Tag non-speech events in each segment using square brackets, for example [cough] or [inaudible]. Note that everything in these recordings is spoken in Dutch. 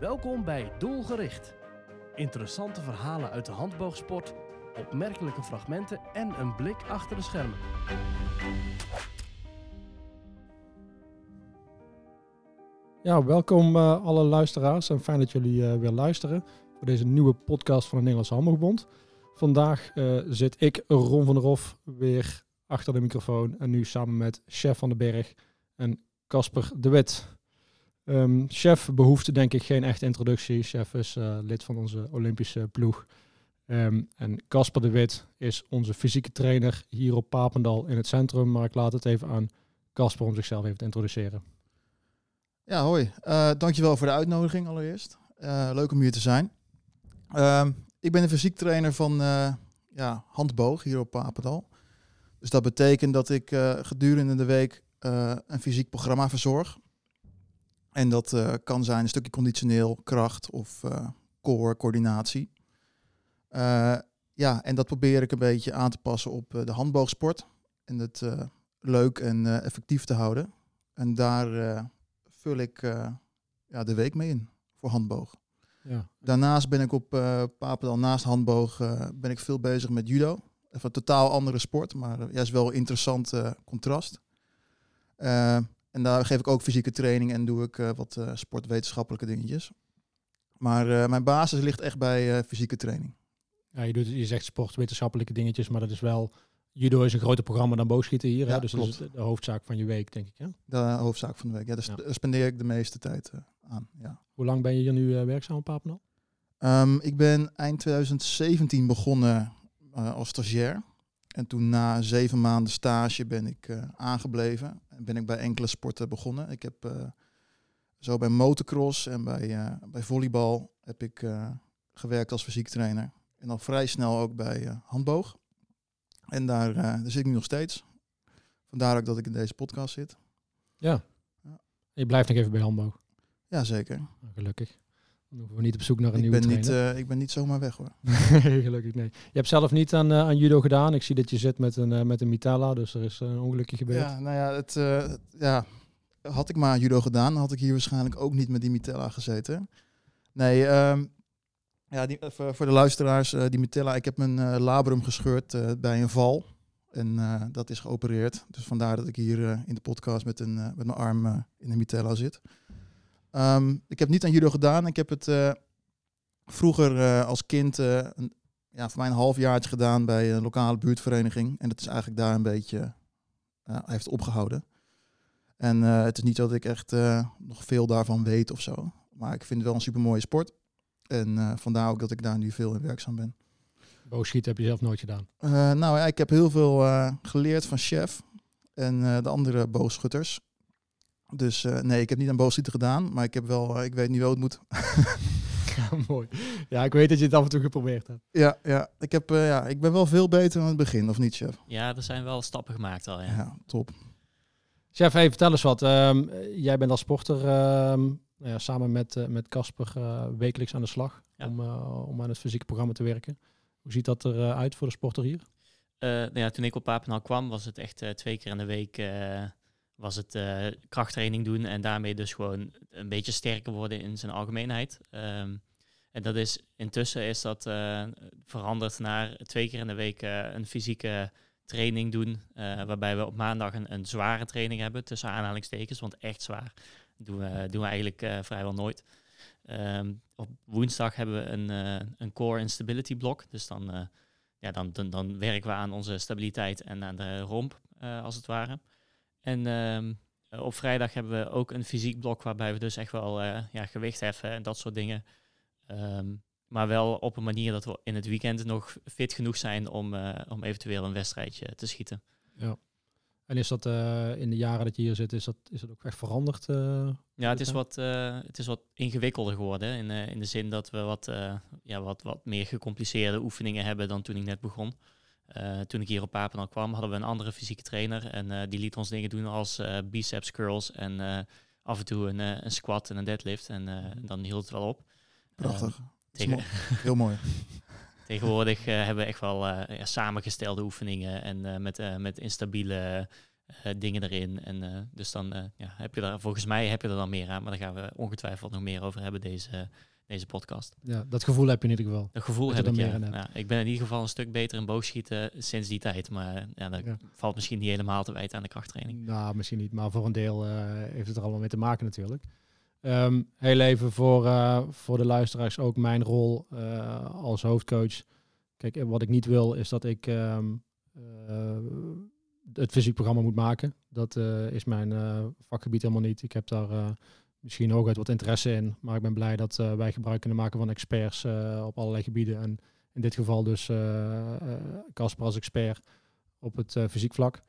Welkom bij Doelgericht. Interessante verhalen uit de handboogsport, opmerkelijke fragmenten en een blik achter de schermen. Ja, welkom eh, alle luisteraars en fijn dat jullie eh, weer luisteren voor deze nieuwe podcast van de Nederlandse Handboogbond. Vandaag eh, zit ik, Ron van der Hof, weer achter de microfoon en nu samen met Chef van den Berg en Casper de Wit. Ehm, chef behoeft denk ik geen echte introductie. Chef is eh, lid van onze Olympische ploeg. Ehm, en Casper de Wit is onze fysieke trainer hier op Papendal in het centrum. Maar ik laat het even aan Casper om zichzelf even te introduceren. Ja, hoi. Uh, dankjewel voor de uitnodiging allereerst. Uh, leuk om hier te zijn. Uh, ik ben een fysiek trainer van ja, handboog hier op Papendal. Dus dat betekent dat ik gedurende de week een fysiek programma verzorg. En dat kan zijn een stukje conditioneel, kracht of core, coördinatie. ja, en dat probeer ik een beetje aan te passen op de handboogsport. En het leuk en effectief te houden. En daar vul ik uh, ja, de week mee in voor handboog. Ja. Daarnaast ben ik op uh, Papendal, naast handboog, uh, ben ik veel bezig met judo. Even een totaal andere sport, maar juist wel interessant contrast. En daar geef ik ook fysieke training en doe ik wat sportwetenschappelijke dingetjes. Maar mijn basis ligt echt bij fysieke training. Ja, je, doet, je zegt sportwetenschappelijke dingetjes, maar dat is wel Judo is een groter programma dan boogschieten hier. Ja, hè? Dus klopt. dat is de hoofdzaak van je week, denk ik. De hoofdzaak van de week. Ja, daar ja. spendeer ik de meeste tijd aan. Ja. Hoe lang ben je hier nu werkzaam op? Um, ik ben eind 2017 begonnen als stagiair. En toen na zeven maanden stage ben ik aangebleven. En ben ik bij enkele sporten begonnen. Ik heb zo bij motocross en bij, bij volleybal heb ik gewerkt als fysiek trainer. En al vrij snel ook bij handboog. En daar, uh, daar zit ik nu nog steeds. Vandaar ook dat ik in deze podcast zit. Ja. ja. Je blijft nog even bij handboog. Ja, zeker. Nou, gelukkig. Dan hoeven we niet op zoek naar een ik nieuwe ben trainer. Niet, uh, ik ben niet zomaar weg hoor. [laughs] gelukkig, nee. Je hebt zelf niet aan, uh, aan judo gedaan. Ik zie dat je zit met een, uh, met een Mitala, dus er is een ongelukje gebeurd. Ja, nou ja, het, ja, had ik maar judo gedaan, had ik hier waarschijnlijk ook niet met die Mitala gezeten. Nee, um, ja, die, voor, de luisteraars, die Mitella, ik heb mijn labrum gescheurd bij een val. En dat is geopereerd. Dus vandaar dat ik hier in de podcast met, een, met mijn arm in de Mitella zit. Um, ik heb niet aan judo gedaan. Ik heb het vroeger als kind een, ja, voor mij een halfjaartje gedaan bij een lokale buurtvereniging. En dat is eigenlijk daar een beetje, hij heeft opgehouden. En het is niet dat ik echt nog veel daarvan weet of zo. Maar ik vind het wel een super mooie sport. En vandaar ook dat ik daar nu veel in werkzaam ben. Boogschieten heb je zelf nooit gedaan? Nou ja, ik heb heel veel geleerd van chef en de andere boogschutters. Dus nee, ik heb niet aan boogschieten gedaan, maar ik, heb wel, ik weet nu wel hoe het moet. [laughs] ja, mooi. Ja, ik weet dat je het af en toe geprobeerd hebt. Ja, ja. Ik, heb, ja ik ben wel veel beter dan het begin, of niet, chef? Ja, er zijn wel stappen gemaakt al, ja. Ja, top. Chef, even vertel eens wat. Um, jij bent als sporter um, nou ja, samen met uh, met Casper uh, wekelijks aan de slag ja. om, uh, om aan het fysieke programma te werken. Hoe ziet dat eruit voor de sporter hier? nou ja, toen ik op Papenal kwam, was het echt twee keer in de week was het krachttraining doen en daarmee dus gewoon een beetje sterker worden in zijn algemeenheid. Um, en dat is intussen is dat veranderd naar twee keer in de week een fysieke training doen, waarbij we op maandag een, een zware training hebben tussen aanhalingstekens, want echt zwaar doen we, doen we eigenlijk vrijwel nooit. Um, op woensdag hebben we een, een core instability blok. Dus dan, ja, dan, dan, dan, werken we aan onze stabiliteit en aan de romp, als het ware. En um, op vrijdag hebben we ook een fysiek blok waarbij we dus echt wel ja, gewicht heffen en dat soort dingen. Um, maar wel op een manier dat we in het weekend nog fit genoeg zijn om, om eventueel een wedstrijdje te schieten. Ja. En is dat uh, in de jaren dat je hier zit, is dat, is dat ook echt veranderd? Uh, ja, het is, wat, uh, het is wat ingewikkelder geworden. In, in de zin dat we wat, ja, wat, wat meer gecompliceerde oefeningen hebben dan toen ik net begon. Toen ik hier op Papendal kwam, hadden we een andere fysieke trainer. En die liet ons dingen doen als biceps curls en af en toe een, een squat en een deadlift. En dan hield het wel op. Prachtig. Tegen... Heel mooi. [laughs] Tegenwoordig hebben we echt wel ja, samengestelde oefeningen en met, met instabiele eh, dingen erin. En eh, dus dan eh, ja, heb je daar, volgens mij heb je er dan meer aan. Maar daar gaan we ongetwijfeld nog meer over hebben deze, deze podcast. Ja, dat gevoel heb je in ieder geval. Dat gevoel Dat heb ik, ja. Ja, Ik ben in ieder geval een stuk beter in boogschieten sinds die tijd. Maar ja, dat Ja. valt misschien niet helemaal te wijten aan de krachttraining. Nou, misschien niet, maar voor een deel eh, heeft het er allemaal mee te maken natuurlijk. Ehm, heel even voor, eh, voor de luisteraars ook mijn rol eh, als hoofdcoach. Kijk, wat ik niet wil is dat ik ehm, eh, het fysiekprogramma moet maken. Dat is mijn vakgebied helemaal niet. Ik heb daar misschien ook uit wat interesse in. Maar ik ben blij dat eh, wij gebruik kunnen maken van experts eh, op allerlei gebieden. En in dit geval dus eh, Casper als expert op het fysiek vlak.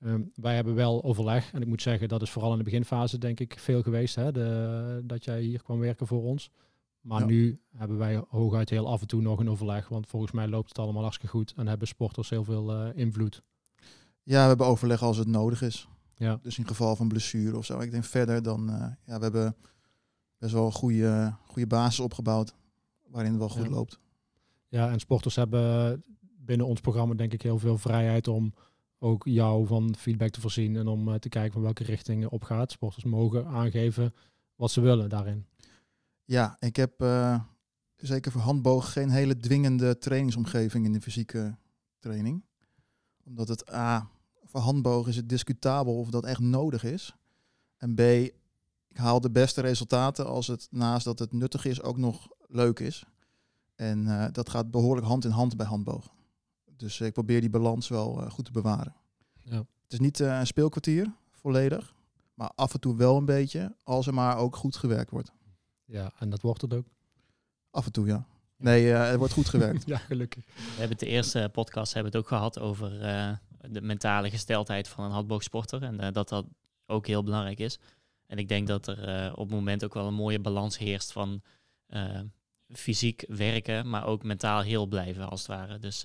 Ehm, wij hebben wel overleg. En ik moet zeggen, dat is vooral in de beginfase denk ik veel geweest. Hè, de, dat jij hier kwam werken voor ons. Maar Ja. nu hebben wij hooguit heel af en toe nog een overleg. Want volgens mij loopt het allemaal hartstikke goed. En hebben sporters heel veel invloed. Ja, we hebben overleg als het nodig is. Ja. Dus in geval van blessure of zo. Ik denk verder dan, eh, ja, we hebben best wel een goede, goede basis opgebouwd. Waarin het wel goed Ja. loopt. Ja, en sporters hebben binnen ons programma denk ik heel veel vrijheid om ook jou van feedback te voorzien. En om eh, te kijken van welke richting je op gaat. Sporters mogen aangeven wat ze willen daarin. Ja, ik heb eh, zeker voor handboog geen hele dwingende trainingsomgeving in de fysieke training. Omdat het A, voor handboog is het discutabel of dat echt nodig is. En B, ik haal de beste resultaten als het naast dat het nuttig is ook nog leuk is. En eh, dat gaat behoorlijk hand in hand bij handboog. Dus ik probeer die balans wel eh, goed te bewaren. Ja. Het is niet eh, een speelkwartier, volledig. Maar af en toe wel een beetje, als er maar ook goed gewerkt wordt. Ja, en dat wordt het ook. Af en toe, ja. Nee, eh, er wordt goed gewerkt. [laughs] ja, gelukkig. We hebben het de eerste podcast hebben het ook gehad over eh, de mentale gesteldheid van een handboogsporter. En eh, dat dat ook heel belangrijk is. En ik denk dat er eh, op het moment ook wel een mooie balans heerst van eh, fysiek werken, maar ook mentaal heel blijven als het ware. Dus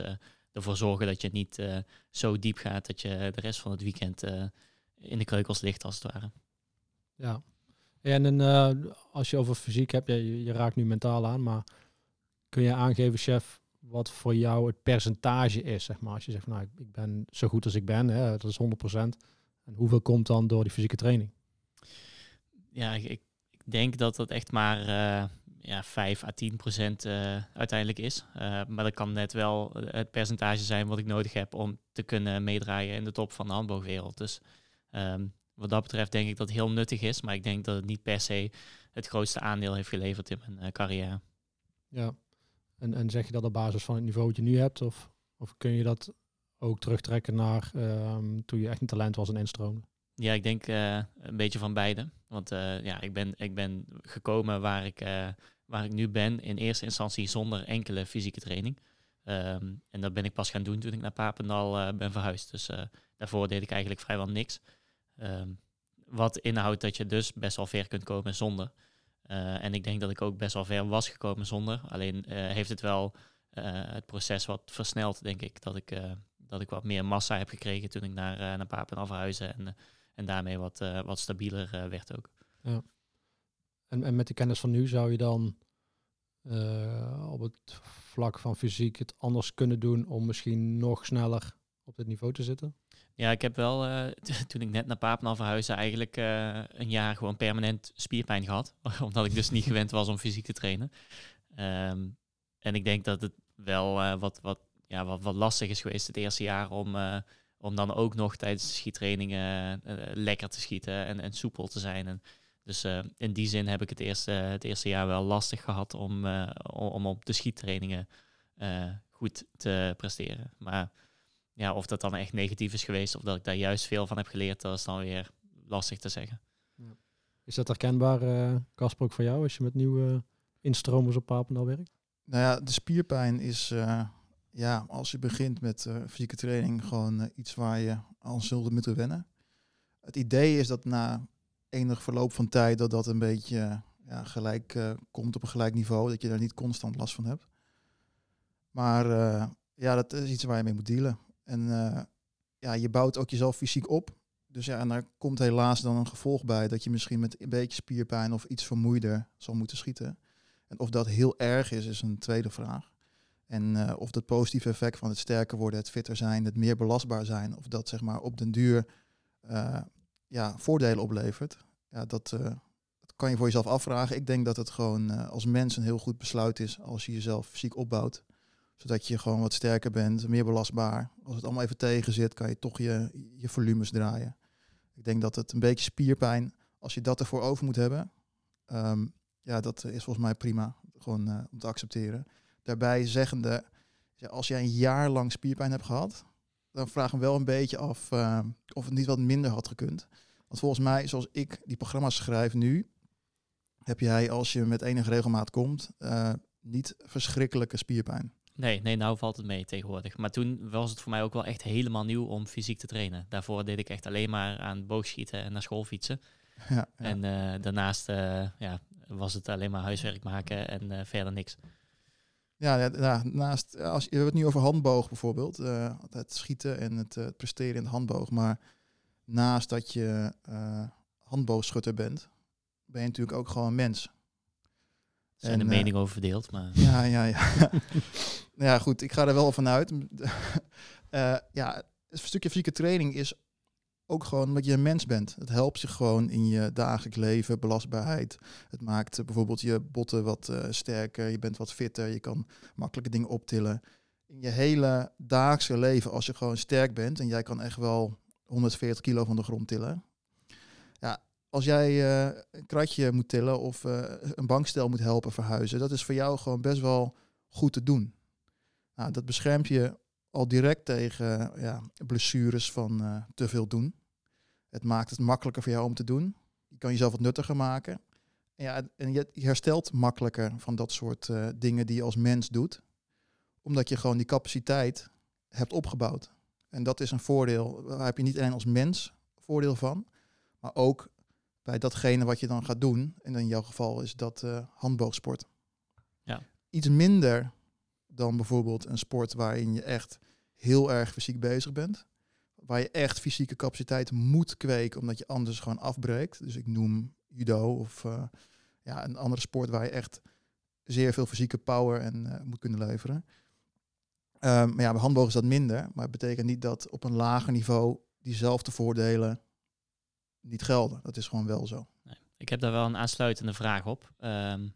ervoor zorgen dat je niet zo diep gaat dat je de rest van het weekend in de kreukels ligt als het ware. Ja. En als je over fysiek hebt, je raakt nu mentaal aan, maar kun je aangeven, chef, wat voor jou het percentage is, zeg maar. Als je zegt, van, nou, ik- ben zo goed als ik ben, hè, dat is 100%. En hoeveel komt dan door die fysieke training? Ja, ik, ik denk dat dat echt maar eh, ja, 5 à 10 procent eh, uiteindelijk is. Eh, maar dat kan net wel het percentage zijn wat ik nodig heb om te kunnen meedraaien in de top van de handboogwereld. Dus ehm, wat dat betreft denk ik dat het heel nuttig is. Maar ik denk dat het niet per se het grootste aandeel heeft geleverd in mijn carrière. Ja. En, en zeg je dat op basis van het niveau dat je nu hebt? Of, of kun je dat ook terugtrekken naar ehm, toen je echt een talent was en instroomde? Ja, ik denk eh, een beetje van beide. Want eh, ja, ik ben, ik ben gekomen waar ik, eh, waar ik nu ben in eerste instantie zonder enkele fysieke training. Ehm, en dat ben ik pas gaan doen toen ik naar Papendal ben verhuisd. Dus daarvoor deed ik eigenlijk vrijwel niks. Ehm, wat inhoudt dat je dus best wel ver kunt komen zonder. Eh, en ik denk dat ik ook best wel ver was gekomen zonder. Alleen eh, heeft het wel eh, het proces wat versneld, denk ik. Dat ik, dat ik wat meer massa heb gekregen toen ik naar, naar verhuisde. En, eh, en daarmee wat, wat stabieler werd ook. En, en met de kennis van nu zou je dan op het vlak van fysiek het anders kunnen doen om misschien nog sneller op dit niveau te zitten? Ja, ik heb wel, eh, [laughs] toen ik net naar Papendal verhuisde, eigenlijk eh, een jaar gewoon permanent spierpijn gehad. [laughs] omdat ik dus niet gewend was om fysiek te trainen. Ehm, en ik denk dat het wel eh, wat, wat, ja, wat, wat lastig is geweest het eerste jaar om, om dan ook nog tijdens de schiettrainingen lekker te schieten en, en soepel te zijn. En dus in die zin heb ik het eerste, het eerste jaar wel lastig gehad om, om op de schiettrainingen goed te presteren. Maar ja, of dat dan echt negatief is geweest of dat ik daar juist veel van heb geleerd, dat is dan weer lastig te zeggen. Is dat herkenbaar, eh, Casper, ook voor jou als je met nieuwe instromers op Papendal werkt? Nou ja, de spierpijn is, eh, ja, als je begint met eh, fysieke training, gewoon eh, iets waar je aan zult moeten wennen. Het idee is dat na enig verloop van tijd dat dat een beetje eh, ja, gelijk eh, komt op een gelijk niveau, dat je daar niet constant last van hebt. Maar eh, ja, dat is iets waar je mee moet dealen. En eh, ja, je bouwt ook jezelf fysiek op. Dus ja, en daar komt helaas dan een gevolg bij dat je misschien met een beetje spierpijn of iets vermoeider zal moeten schieten. En of dat heel erg is, is een tweede vraag. En eh, of dat positieve effect van het sterker worden, het fitter zijn, het meer belastbaar zijn, of dat zeg maar op den duur eh, ja, voordelen oplevert, ja, dat, dat kan je voor jezelf afvragen. Ik denk dat het gewoon als mens een heel goed besluit is als je jezelf fysiek opbouwt. Zodat je gewoon wat sterker bent, meer belastbaar. Als het allemaal even tegen zit, kan je toch je, je volumes draaien. Ik denk dat het een beetje spierpijn, als je dat ervoor over moet hebben, ehm, ja, dat is volgens mij prima. Gewoon eh, om te accepteren. Daarbij zeggende, als jij een jaar lang spierpijn hebt gehad, dan vraag ik me wel een beetje af eh, of het niet wat minder had gekund. Want volgens mij, zoals ik die programma's schrijf nu, heb jij als je met enige regelmaat komt, eh, niet verschrikkelijke spierpijn. Nee, nee, nou valt het mee tegenwoordig. Maar toen was het voor mij ook wel echt helemaal nieuw om fysiek te trainen. Daarvoor deed ik echt alleen maar aan boogschieten en naar school fietsen. [laughs] Ja, ja. En eh, daarnaast eh, ja, was het alleen maar huiswerk maken en eh, verder niks. Ja, ja, ja, naast, als, je hebt het nu over handboog bijvoorbeeld. het schieten en het eh, presteren in de handboog. Maar naast dat je handboogschutter bent, ben je natuurlijk ook gewoon mens. Zijn En, de eh, meningen over verdeeld, maar Ja, ja, ja. [laughs] [laughs] ja, goed. Ik ga er wel van uit. [laughs] Eh, ja, een stukje fysieke training is ook gewoon omdat je een mens bent. Het helpt je gewoon in je dagelijks leven, belastbaarheid. Het maakt eh, bijvoorbeeld je botten wat sterker. Je bent wat fitter. Je kan makkelijke dingen optillen. In je hele dagelijkse leven, als je gewoon sterk bent en jij kan echt wel 140 kilo van de grond tillen. Als jij eh, een kratje moet tillen of eh, een bankstel moet helpen verhuizen, dat is voor jou gewoon best wel goed te doen. Nou, dat beschermt je al direct tegen ja, blessures van eh, te veel doen. Het maakt het makkelijker voor jou om te doen. Je kan jezelf wat nuttiger maken. En, ja, en je herstelt makkelijker van dat soort dingen die je als mens doet. Omdat je gewoon die capaciteit hebt opgebouwd. En dat is een voordeel. Daar heb je niet alleen als mens voordeel van. Maar ook bij datgene wat je dan gaat doen. En in jouw geval is dat eh, handboogsport. Ja. Iets minder dan bijvoorbeeld een sport waarin je echt heel erg fysiek bezig bent. Waar je echt fysieke capaciteit moet kweken, omdat je anders gewoon afbreekt. Dus ik noem judo of eh, ja, een andere sport waar je echt zeer veel fysieke power en eh, moet kunnen leveren. Ehm, maar ja, bij handboog is dat minder. Maar het betekent niet dat op een lager niveau diezelfde voordelen niet gelden. Dat is gewoon wel zo. ik heb daar wel een aansluitende vraag op. Ehm,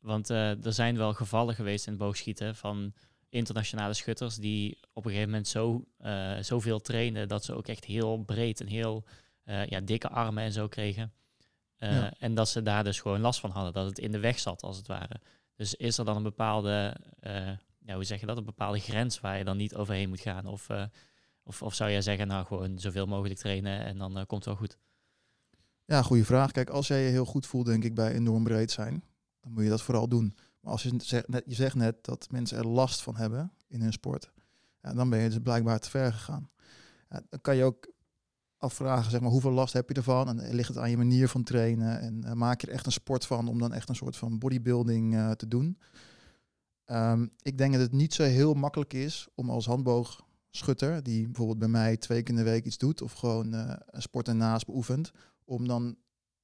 want eh, er zijn wel gevallen geweest in het boogschieten van internationale schutters die op een gegeven moment zo, eh, zoveel trainen dat ze ook echt heel breed en heel eh, ja, dikke armen en zo kregen. Ja. En dat ze daar dus gewoon last van hadden, dat het in de weg zat als het ware. Dus is er dan een bepaalde, ja, hoe zeg je dat, een bepaalde grens waar je dan niet overheen moet gaan? Of, of, of zou jij zeggen, nou gewoon zoveel mogelijk trainen en dan komt het wel goed? Ja, goede vraag. Kijk, als jij je heel goed voelt, denk ik, bij enorm breed zijn, dan moet je dat vooral doen. Maar als je zegt net, je zegt net dat mensen er last van hebben in hun sport, ja, dan ben je dus blijkbaar te ver gegaan. Ja, dan kan je ook afvragen, zeg maar, hoeveel last heb je ervan? En ligt het aan je manier van trainen? En eh, maak je er echt een sport van om dan echt een soort van bodybuilding eh, te doen? Ehm, ik denk dat het niet zo heel makkelijk is om als handboogschutter, die bijvoorbeeld bij mij twee keer in de week iets doet, of gewoon eh, een sport ernaast beoefent, om dan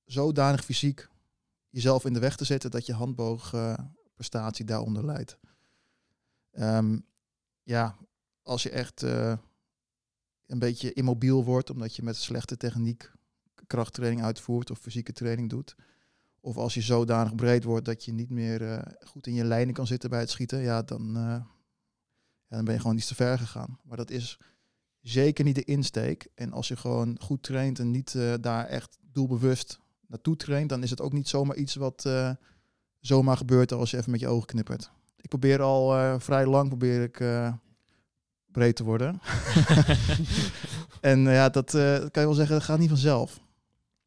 zodanig fysiek jezelf in de weg te zetten dat je handboogprestatie daaronder leidt. Ehm, ja, als je echt eh, een beetje immobiel wordt omdat je met slechte techniek krachttraining uitvoert of fysieke training doet. Of als je zodanig breed wordt dat je niet meer eh, goed in je lijnen kan zitten bij het schieten, ja, dan, eh, ja, dan ben je gewoon iets te ver gegaan. Maar dat is zeker niet de insteek. En als je gewoon goed traint en niet eh, daar echt doelbewust naartoe traint, dan is het ook niet zomaar iets wat eh, zomaar gebeurt als je even met je ogen knippert. Ik probeer al eh, vrij lang probeer ik breed te worden. [laughs] en ja, dat kan je wel zeggen, dat gaat niet vanzelf.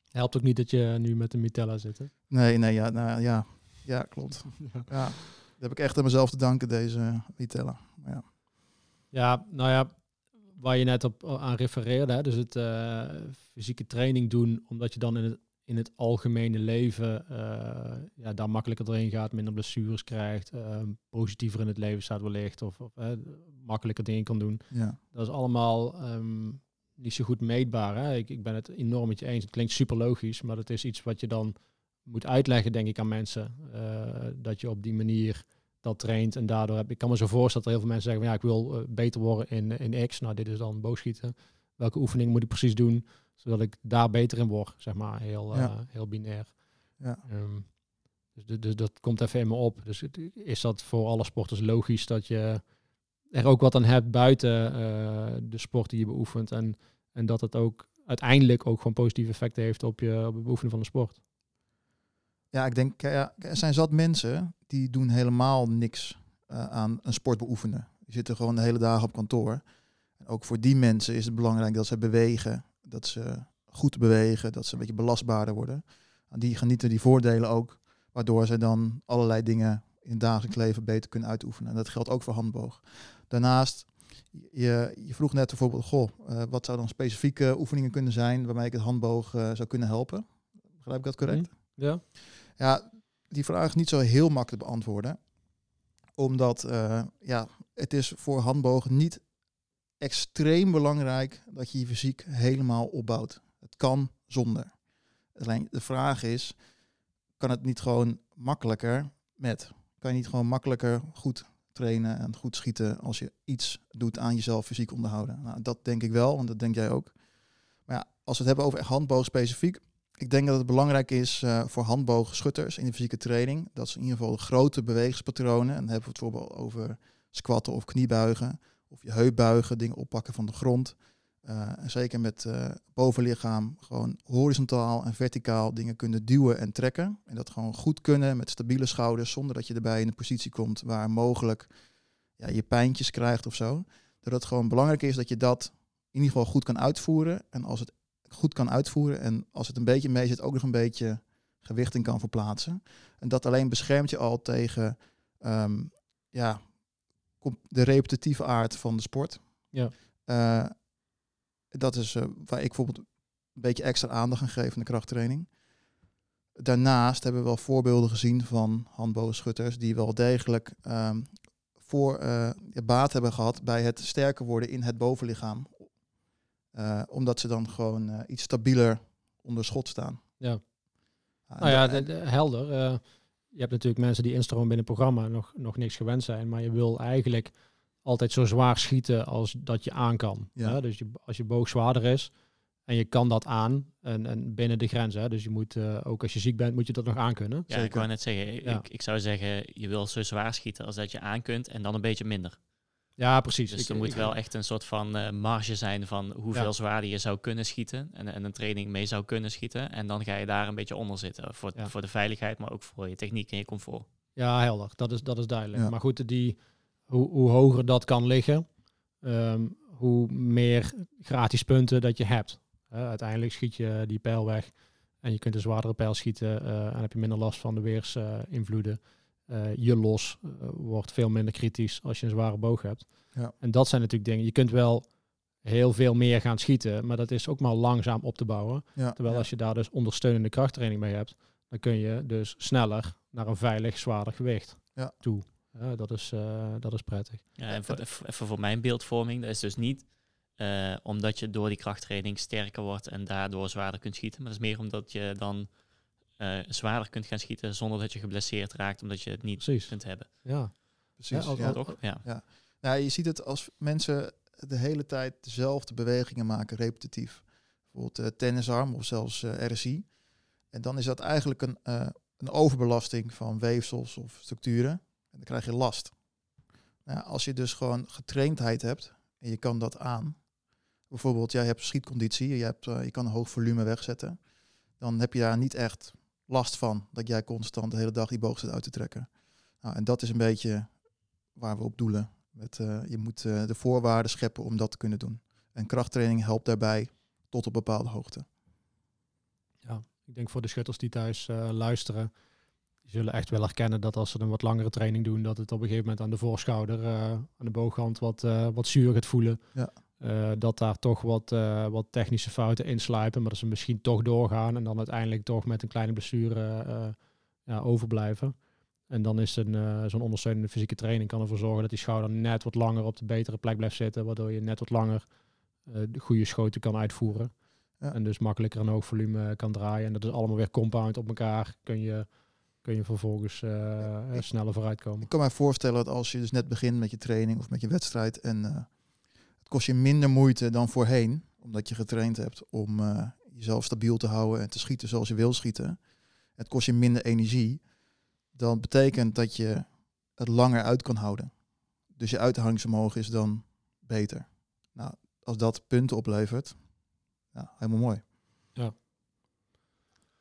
Helpt ook niet dat je nu met de Mitella zit. hè? Nee, nee, ja, nou, ja, ja, klopt. [laughs] Ja. Ja, dat heb ik echt aan mezelf te danken, deze Vitella. Maar ja. Ja, nou ja, waar je net op aan refereerde, hè, dus het eh, fysieke training doen, omdat je dan in het, in het algemene leven eh, ja, daar makkelijker doorheen gaat, minder blessures krijgt, eh, positiever in het leven staat wellicht, of, of makkelijker dingen kan doen. ja. Dat is allemaal ehm, niet zo goed meetbaar. Hè? Ik, ik ben het enorm met je eens. Het klinkt super logisch, maar dat is iets wat je dan moet uitleggen, denk ik, aan mensen. eh, dat je op die manier dat traint en daardoor heb ik kan me zo voorstellen dat er heel veel mensen zeggen van ja, ik wil eh, beter worden in, in X. Nou, dit is dan boogschieten. Welke oefening moet ik precies doen zodat ik daar beter in word, zeg maar, heel, Ja. eh, heel binair. Ja. Ehm, dus, dus dat komt even in me op. Dus het- is dat voor alle sporters logisch dat je er ook wat aan hebt buiten eh, de sport die je beoefent en, en dat het ook uiteindelijk ook gewoon positieve effecten heeft op je op het beoefenen van de sport. Ja, ik denk, er zijn zat mensen die doen helemaal niks eh, aan een sport beoefenen. Die zitten gewoon de hele dagen op kantoor. En ook voor die mensen is het belangrijk dat ze bewegen, dat ze goed bewegen, dat ze een beetje belastbaarder worden. En die genieten die voordelen ook, waardoor ze dan allerlei dingen in het dagelijks leven beter kunnen uitoefenen. En dat geldt ook voor handboog. Daarnaast, je, je vroeg net bijvoorbeeld, goh, eh, wat zou dan specifieke oefeningen kunnen zijn waarmee ik het handboog eh, zou kunnen helpen? Begrijp ik dat correct? Ja? Ja, die vraag is niet zo heel makkelijk te beantwoorden. Omdat eh, ja, het is voor handbogen niet extreem belangrijk dat je je fysiek helemaal opbouwt. Het kan zonder. Alleen de vraag is, kan het niet gewoon makkelijker met? Kan je niet gewoon makkelijker goed trainen en goed schieten als je iets doet aan jezelf fysiek onderhouden? Nou, dat denk ik wel, want dat denk jij ook. Maar ja, als we het hebben over handboog specifiek, ik denk dat het belangrijk is eh, voor handboogschutters in de fysieke training, dat ze in ieder geval grote bewegingspatronen, en dan hebben we het bijvoorbeeld over squatten of kniebuigen, of je heupbuigen, dingen oppakken van de grond. Eh, en zeker met eh, bovenlichaam gewoon horizontaal en verticaal dingen kunnen duwen en trekken. En dat gewoon goed kunnen met stabiele schouders, zonder dat je erbij in een positie komt waar mogelijk ja, je pijntjes krijgt of zo. Dat het gewoon belangrijk is dat je dat in ieder geval goed kan uitvoeren. En als het goed kan uitvoeren en als het een beetje mee zit, ook nog een beetje gewicht in kan verplaatsen. En dat alleen beschermt je al tegen ehm, ja, de repetitieve aard van de sport. Ja. Eh, dat is eh, waar ik bijvoorbeeld een beetje extra aandacht aan geef in de krachttraining. Daarnaast hebben we wel voorbeelden gezien van handboogschutters die wel degelijk ehm, voor eh, baat hebben gehad bij het sterker worden in het bovenlichaam. Eh, omdat ze dan gewoon eh, iets stabieler onder schot staan. Ja. Ah, Nou ja, da- de- de- helder. Eh, je hebt natuurlijk mensen die instromen binnen het programma nog, nog niks gewend zijn, maar je wil eigenlijk altijd zo zwaar schieten als dat je aan kan. Ja. Hè? Dus je, als je boog zwaarder is en je kan dat aan en, en binnen de grenzen. Hè? Dus je moet, eh, ook als je ziek bent, moet je dat nog aankunnen. Ja, ik Zeker. wou net zeggen, Ja. ik, ik zou zeggen, je wil zo zwaar schieten als dat je aan kunt en dan een beetje minder. Ja, precies. Dus Ik- er moet ik- wel echt een soort van eh, marge zijn van hoeveel Ja. zwaarder je zou kunnen schieten en, en een training mee zou kunnen schieten. En dan ga je daar een beetje onder zitten voor, Ja. voor de veiligheid, maar ook voor je techniek en je comfort. Ja, helder. Dat is, dat is duidelijk. Ja. Maar goed, die, hoe, hoe hoger dat kan liggen, ehm, hoe meer gratis punten dat je hebt. Uiteindelijk schiet je die pijl weg en je kunt een zwaardere pijl schieten eh, en heb je minder last van de weersinvloeden. Eh, je los eh, wordt veel minder kritisch als je een zware boog hebt. Ja. En dat zijn natuurlijk dingen. Je kunt wel heel veel meer gaan schieten, maar dat is ook maar langzaam op te bouwen. ja, Terwijl ja. als je daar dus ondersteunende krachttraining mee hebt, dan kun je dus sneller naar een veilig, zwaarder gewicht Ja. toe. Ja, dat, is, eh, dat is prettig. Ja, en voor, even voor mijn beeldvorming, dat is dus niet eh, omdat je door die krachttraining sterker wordt en daardoor zwaarder kunt schieten. Maar dat is meer omdat je dan eh, zwaarder kunt gaan schieten zonder dat je geblesseerd raakt, omdat je het niet Precies. kunt hebben. Ja, Precies, Ja, als- ja. Toch? Ja. Nou, je ziet het als mensen de hele tijd dezelfde bewegingen maken, repetitief. Bijvoorbeeld eh, tennisarm of zelfs eh, RSI. En dan is dat eigenlijk een, eh, een overbelasting van weefsels of structuren. En dan krijg je last. Nou, als je dus gewoon getraindheid hebt en je kan dat aan. Bijvoorbeeld, jij hebt schietconditie, je, hebt, je kan een hoog volume wegzetten. Dan heb je daar niet echt last van dat jij constant de hele dag die boog zit uit te trekken. Nou, en dat is een beetje waar we op doelen. Met, eh, je moet eh, de voorwaarden scheppen om dat te kunnen doen. En krachttraining helpt daarbij tot op bepaalde hoogte. ik denk voor de schutters die thuis eh, luisteren, die zullen echt wel herkennen dat als ze een wat langere training doen, dat het op een gegeven moment aan de voorschouder, aan de booghand wat, wat zuur gaat voelen. Ja. Eh, dat daar toch wat, eh, wat technische fouten insluipen, maar dat ze misschien toch doorgaan en dan uiteindelijk toch met een kleine blessure eh, ja, overblijven. En dan is een, zo'n ondersteunende fysieke training kan ervoor zorgen dat die schouder net wat langer op de betere plek blijft zitten, waardoor je net wat langer de goede schoten kan uitvoeren. Ja. En dus makkelijker een hoog volume kan draaien. En dat is allemaal weer compound op elkaar. Kun je, kun je vervolgens ik- sneller vooruitkomen. Ik kan mij voorstellen dat als je dus net begint met je training of met je wedstrijd en het kost je minder moeite dan voorheen, omdat je getraind hebt om eh, jezelf stabiel te houden en te schieten zoals je wil schieten. Het kost je minder energie. Dan betekent dat je het langer uit kan houden. Dus je uithoudingsvermogen is dan beter. Nou, als dat punten oplevert, ja, helemaal mooi. Ja.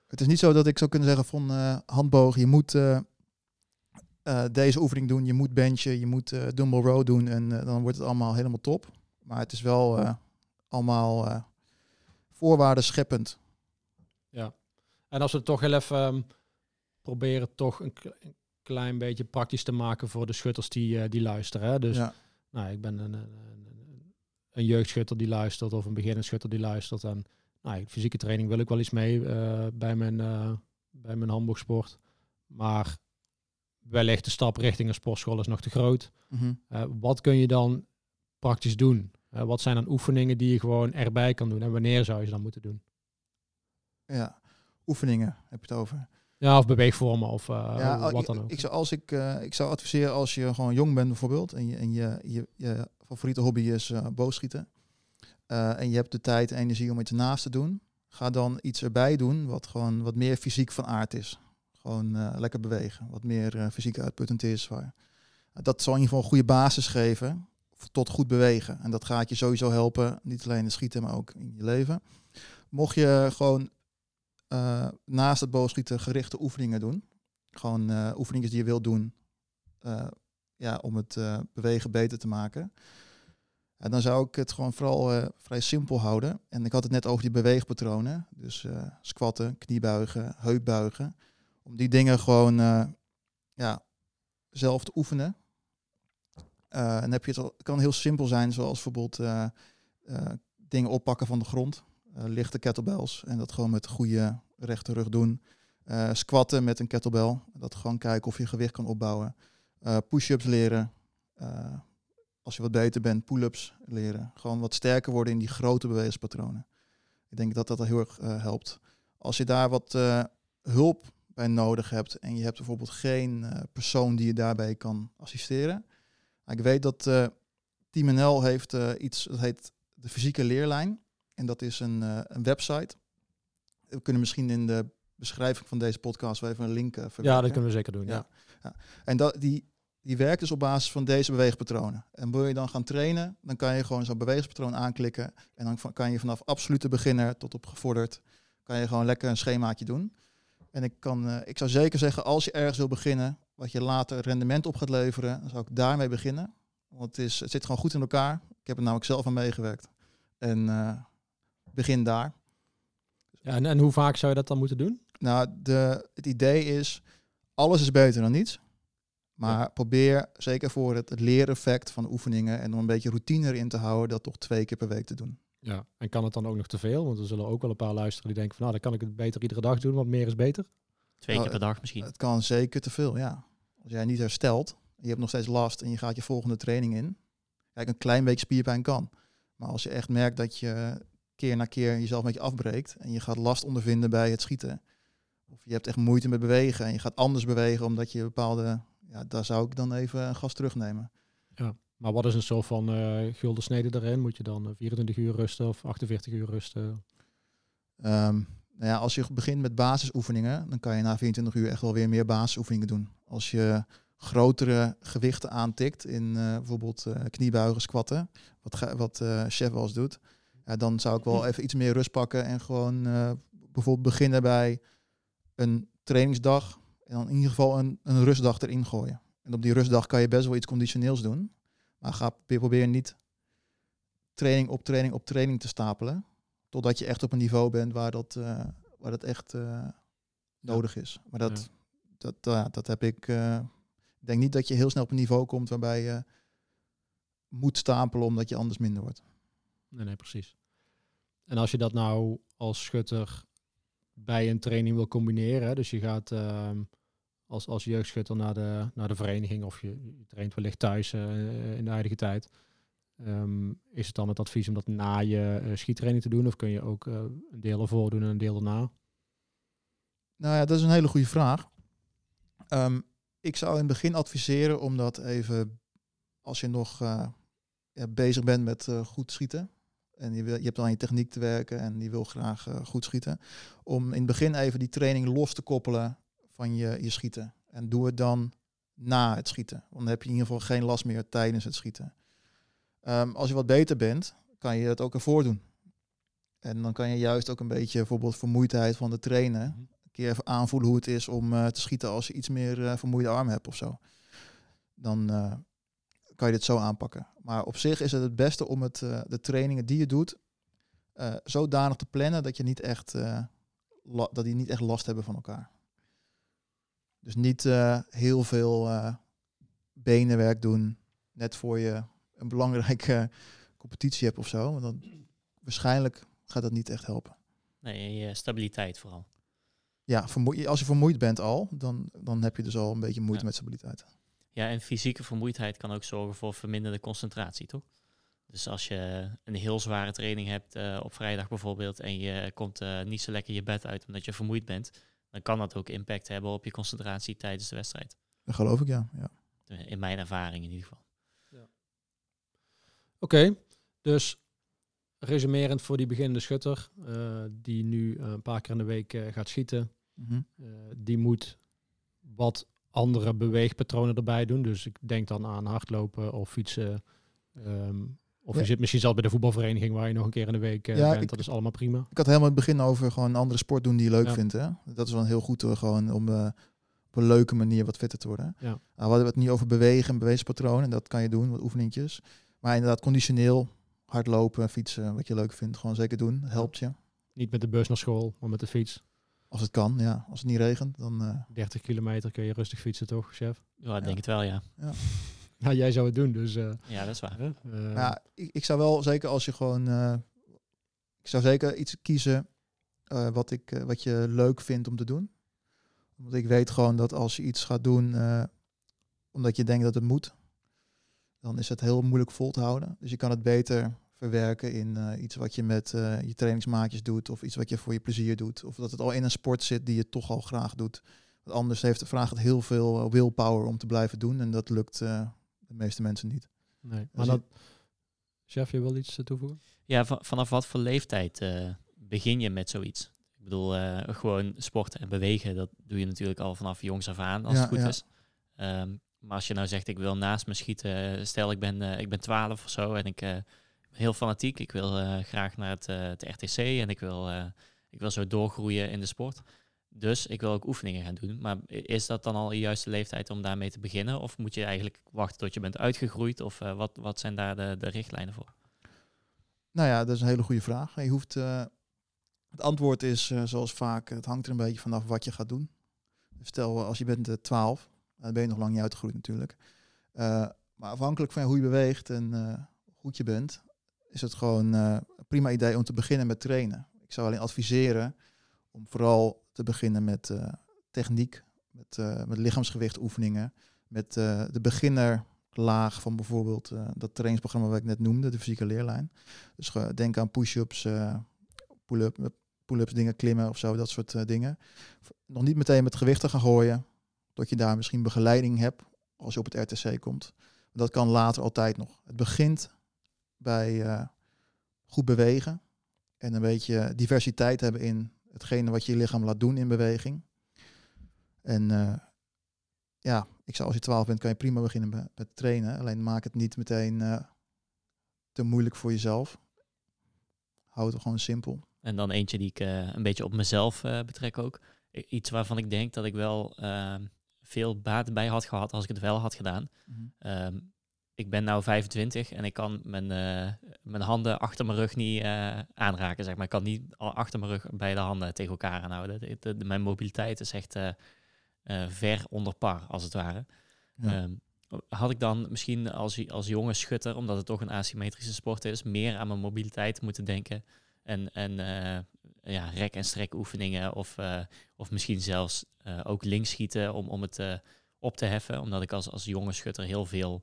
Het is niet zo dat ik zou kunnen zeggen van eh, handboog, je moet eh, deze oefening doen, je moet benchen, je moet dumbbell row doen en dan wordt het allemaal helemaal top. Maar het is wel eh, allemaal eh, voorwaarden scheppend. En als we het toch heel even ehm, proberen toch een, kle- een klein beetje praktisch te maken voor de schutters die, eh, die luisteren. Hè? Dus ja. nou, ik ben een, een, een, een jeugdschutter die luistert of een beginnend schutter die luistert. En nou, fysieke training wil ik wel iets mee bij, mijn, bij mijn handboogsport. Maar wellicht de stap richting een sportschool is nog te groot. Mhm. Wat kun je dan praktisch doen? Eh, wat zijn dan oefeningen die je gewoon erbij kan doen? En wanneer zou je ze dan moeten doen? ja. Oefeningen heb je het over. Ja, of beweegvormen of eh, ja, wat dan ook. Ik zou, als ik, eh, ik zou adviseren als je gewoon jong bent bijvoorbeeld en je, en je, je, je favoriete hobby is eh boogschieten en je hebt de tijd en energie om iets naast te doen, ga dan iets erbij doen wat gewoon wat meer fysiek van aard is. Gewoon lekker bewegen, wat meer fysiek uitputtend is. Waar, dat zal in ieder geval een goede basis geven tot goed bewegen. En dat gaat je sowieso helpen, niet alleen in schieten, maar ook in je leven. Mocht je gewoon eh, naast het boogschieten gerichte oefeningen doen, gewoon eh oefeningen die je wilt doen eh, ja, om het bewegen beter te maken. En dan zou ik het gewoon vooral vrij simpel houden. En ik had het net over die beweegpatronen. Dus squatten, kniebuigen, heupbuigen. Om die dingen gewoon ja, zelf te oefenen. Eh, en heb je het, kan heel simpel zijn, zoals bijvoorbeeld eh, eh, dingen oppakken van de grond. Lichte kettlebells. En dat gewoon met goede rechte rug doen. Squatten met een kettlebell. Dat gewoon kijken of je gewicht kan opbouwen. Push-ups leren. Als je wat beter bent, pull-ups leren. Gewoon wat sterker worden in die grote bewegingspatronen. Ik denk dat dat heel erg helpt. Als je daar wat hulp bij nodig hebt en je hebt bijvoorbeeld geen persoon die je daarbij kan assisteren. Ik weet dat eh Team NL heeft eh, iets, dat heet de fysieke leerlijn. En dat is een, eh, een website. We kunnen misschien in de beschrijving van deze podcast wel even een link eh, ja, verwerken. dat kunnen we zeker doen. Ja. Ja. En dat, die, die werkt dus op basis van deze beweegpatronen. En wil je dan gaan trainen, dan kan je gewoon zo'n beweegpatroon aanklikken. En dan kan je vanaf absolute beginner tot op gevorderd, kan je gewoon lekker een schemaatje doen. En ik, kan, ik zou zeker zeggen, als je ergens wil beginnen, wat je later rendement op gaat leveren, dan zou ik daarmee beginnen. Want het, is, het zit gewoon goed in elkaar. Ik heb er namelijk zelf aan meegewerkt. En eh, begin daar. Ja, en, en hoe vaak zou je dat dan moeten doen? Nou, de, het idee is, alles is beter dan niets. Maar probeer zeker voor het, het leereffect van oefeningen en om een beetje routine erin te houden, dat toch twee keer per week te doen. Ja. En kan het dan ook nog te veel? Want er zullen ook wel een paar luisteren die denken van nou, dan kan ik het beter iedere dag doen, want meer is beter. Twee Oh, keer per dag misschien. Het kan zeker te veel, ja. Als jij niet herstelt, je hebt nog steeds last en je gaat je volgende training in. Kijk, een klein beetje spierpijn kan. Maar als je echt merkt dat je keer na keer jezelf een beetje afbreekt en je gaat last ondervinden bij het schieten. Of je hebt echt moeite met bewegen en je gaat anders bewegen omdat je bepaalde... Ja, daar zou ik dan even een gas terugnemen. Maar wat is een soort van eh gulden snede erin? Moet je dan eh, 24 uur rusten of 48 uur rusten? Ehm, nou ja, als je begint met basisoefeningen, dan kan je na 24 uur echt wel weer meer basisoefeningen doen. Als je grotere gewichten aantikt in eh, bijvoorbeeld eh, kniebuigen, squatten, wat, wat eh, chef wel eens doet, ja, dan zou ik wel even iets meer rust pakken en gewoon bijvoorbeeld beginnen bij een trainingsdag en dan in ieder geval een, een rustdag erin gooien. En op die rustdag kan je best wel iets conditioneels doen, maar ga probeer niet training op training op training te stapelen. Totdat je echt op een niveau bent waar dat, eh, waar dat echt eh, nodig is. Maar dat, dat, ja, dat heb ik. eh, ik denk niet dat je heel snel op een niveau komt waarbij je moet stapelen omdat je anders minder wordt. Nee, nee, precies. En als je dat nou als schutter bij een training wil combineren, dus je gaat ehm, als, als jeugdschutter naar de, naar de vereniging of je, je traint wellicht thuis in de huidige tijd, ehm, is het dan het advies om dat na je eh, schiettraining te doen of kun je ook eh, een deel ervoor doen en een deel erna? Nou ja, dat is een hele goede vraag. Ehm, ik zou in het begin adviseren om dat even, als je nog eh, bezig bent met goed schieten, en je, wil, je hebt aan je techniek te werken en die wil graag goed schieten, om in het begin even die training los te koppelen van je, je schieten. En doe het dan na het schieten. Want dan heb je in ieder geval geen last meer tijdens het schieten. Ehm, als je wat beter bent, kan je het ook ervoor doen. En dan kan je juist ook een beetje bijvoorbeeld vermoeidheid van de trainen. Mhm. Een keer even aanvoelen hoe het is om eh, te schieten als je iets meer eh, vermoeide arm hebt of zo. Dan eh, kan je dit zo aanpakken. Maar op zich is het het beste om het, de trainingen die je doet zodanig te plannen dat je niet echt, dat die niet echt last hebben van elkaar. Dus niet heel veel benenwerk doen net voor je een belangrijke competitie hebt of zo. Want dan waarschijnlijk gaat dat niet echt helpen. Nee, stabiliteit vooral. Ja, als je vermoeid bent al, dan, dan heb je dus al een beetje moeite Ja. met stabiliteit. Ja, en fysieke vermoeidheid kan ook zorgen voor verminderde concentratie, toch? Dus als je een heel zware training hebt eh, op vrijdag bijvoorbeeld en je komt eh, niet zo lekker je bed uit omdat je vermoeid bent, dan kan dat ook impact hebben op je concentratie tijdens de wedstrijd. Dat geloof ik, ja. ja. In mijn ervaring in ieder geval. Oké, dus resumerend voor die beginnende schutter, eh, die nu eh, een paar keer in de week eh, gaat schieten, Mhm. die moet wat andere beweegpatronen erbij doen. Dus ik denk dan aan hardlopen of fietsen. ehm, of Ja. je zit misschien zelfs bij de voetbalvereniging waar je nog een keer in de week Ja, bent. ik- dat is allemaal prima. Ik had helemaal in het begin over gewoon een andere sport doen die je leuk Ja. vindt. Hè? Dat is wel heel goed hoor, gewoon om op een leuke manier wat fitter te worden. Ja. Nou, we hadden het niet over bewegen en bewegingspatronen. Dat kan je doen, wat oefeningjes. Maar inderdaad, conditioneel, hardlopen, fietsen, wat je leuk vindt, gewoon zeker doen. Helpt je. Niet met de bus naar school, maar met de fiets. Als het kan, ja. Als het niet regent, dan... eh, 30 kilometer kun je rustig fietsen, toch, chef? Ja, ik Ja. denk het wel, ja. Ja, [laughs] jij zou het doen, dus... eh, Ja, dat is waar. hè, eh, ja, ik, ik zou wel zeker als je gewoon... eh, ik zou zeker iets kiezen eh, wat, ik, eh, wat je leuk vindt om te doen. Want ik weet gewoon dat als je iets gaat doen eh, omdat je denkt dat het moet, dan is het heel moeilijk vol te houden. Dus je kan het beter verwerken in eh, iets wat je met eh, je trainingsmaatjes doet of iets wat je voor je plezier doet. Of dat het al in een sport zit die je toch al graag doet. Want anders heeft, vraagt het heel veel eh, willpower om te blijven doen en dat lukt eh, de meeste mensen niet. nee. Maar Als je- dat... Chef, je wil iets toevoegen? Ja, va- vanaf wat voor leeftijd eh, begin je met zoiets? Ik bedoel, eh, gewoon sporten en bewegen, dat doe je natuurlijk al vanaf jongs af aan, als Ja, het goed ja. is. Ehm, maar als je nou zegt, ik wil naast me schieten, eh, stel ik ben, eh, ik ben 12 of zo en ik eh, heel fanatiek, ik wil graag naar het, RTC en ik wil, ik wil zo doorgroeien in de sport. Dus ik wil ook oefeningen gaan doen. Maar is dat dan al de juiste leeftijd om daarmee te beginnen? Of moet je eigenlijk wachten tot je bent uitgegroeid? Of wat, wat zijn daar de, de richtlijnen voor? Nou ja, dat is een hele goede vraag. Je hoeft, het antwoord is zoals vaak, het hangt er een beetje vanaf wat je gaat doen. Stel, als je bent eh, 12, dan ben je nog lang niet uitgegroeid natuurlijk. Eh, maar afhankelijk van hoe je beweegt en eh, hoe goed je bent, is het gewoon eh, een prima idee om te beginnen met trainen. Ik zou alleen adviseren om vooral te beginnen met techniek, met, met lichaamsgewicht oefeningen, met de beginnerlaag van bijvoorbeeld dat trainingsprogramma wat ik net noemde, de fysieke leerlijn. Dus denk aan push-ups, pull-up, pull-ups, dingen klimmen of zo, dat soort dingen. Nog niet meteen met gewichten gaan gooien, tot je daar misschien begeleiding hebt als je op het RTC komt. Dat kan later altijd nog. Het begint bij eh, goed bewegen en een beetje diversiteit hebben in hetgene wat je je lichaam laat doen in beweging. En eh, ja, ik zou als je 12 bent, kan je prima beginnen met, trainen. Alleen maak het niet meteen eh, te moeilijk voor jezelf. Houd het gewoon simpel. En dan eentje die ik een beetje op mezelf betrek ook. Iets waarvan ik denk dat ik wel veel baat bij had gehad als ik het wel had gedaan. Ehm, ik ben nu 25 en ik kan mijn, eh, mijn handen achter mijn rug niet eh, aanraken. Zeg maar. Ik kan niet achter mijn rug beide handen tegen elkaar aanhouden. De- de- de- mijn mobiliteit is echt eh, ver onder par, als het ware. Ja. Ehm, had ik dan misschien als, als jonge schutter, omdat het toch een asymmetrische sport is, meer aan mijn mobiliteit moeten denken. En, en ja, rek- en strek oefeningen of, eh, of misschien zelfs eh, ook links schieten om, om het eh, op te heffen. Omdat ik als, als jonge schutter heel veel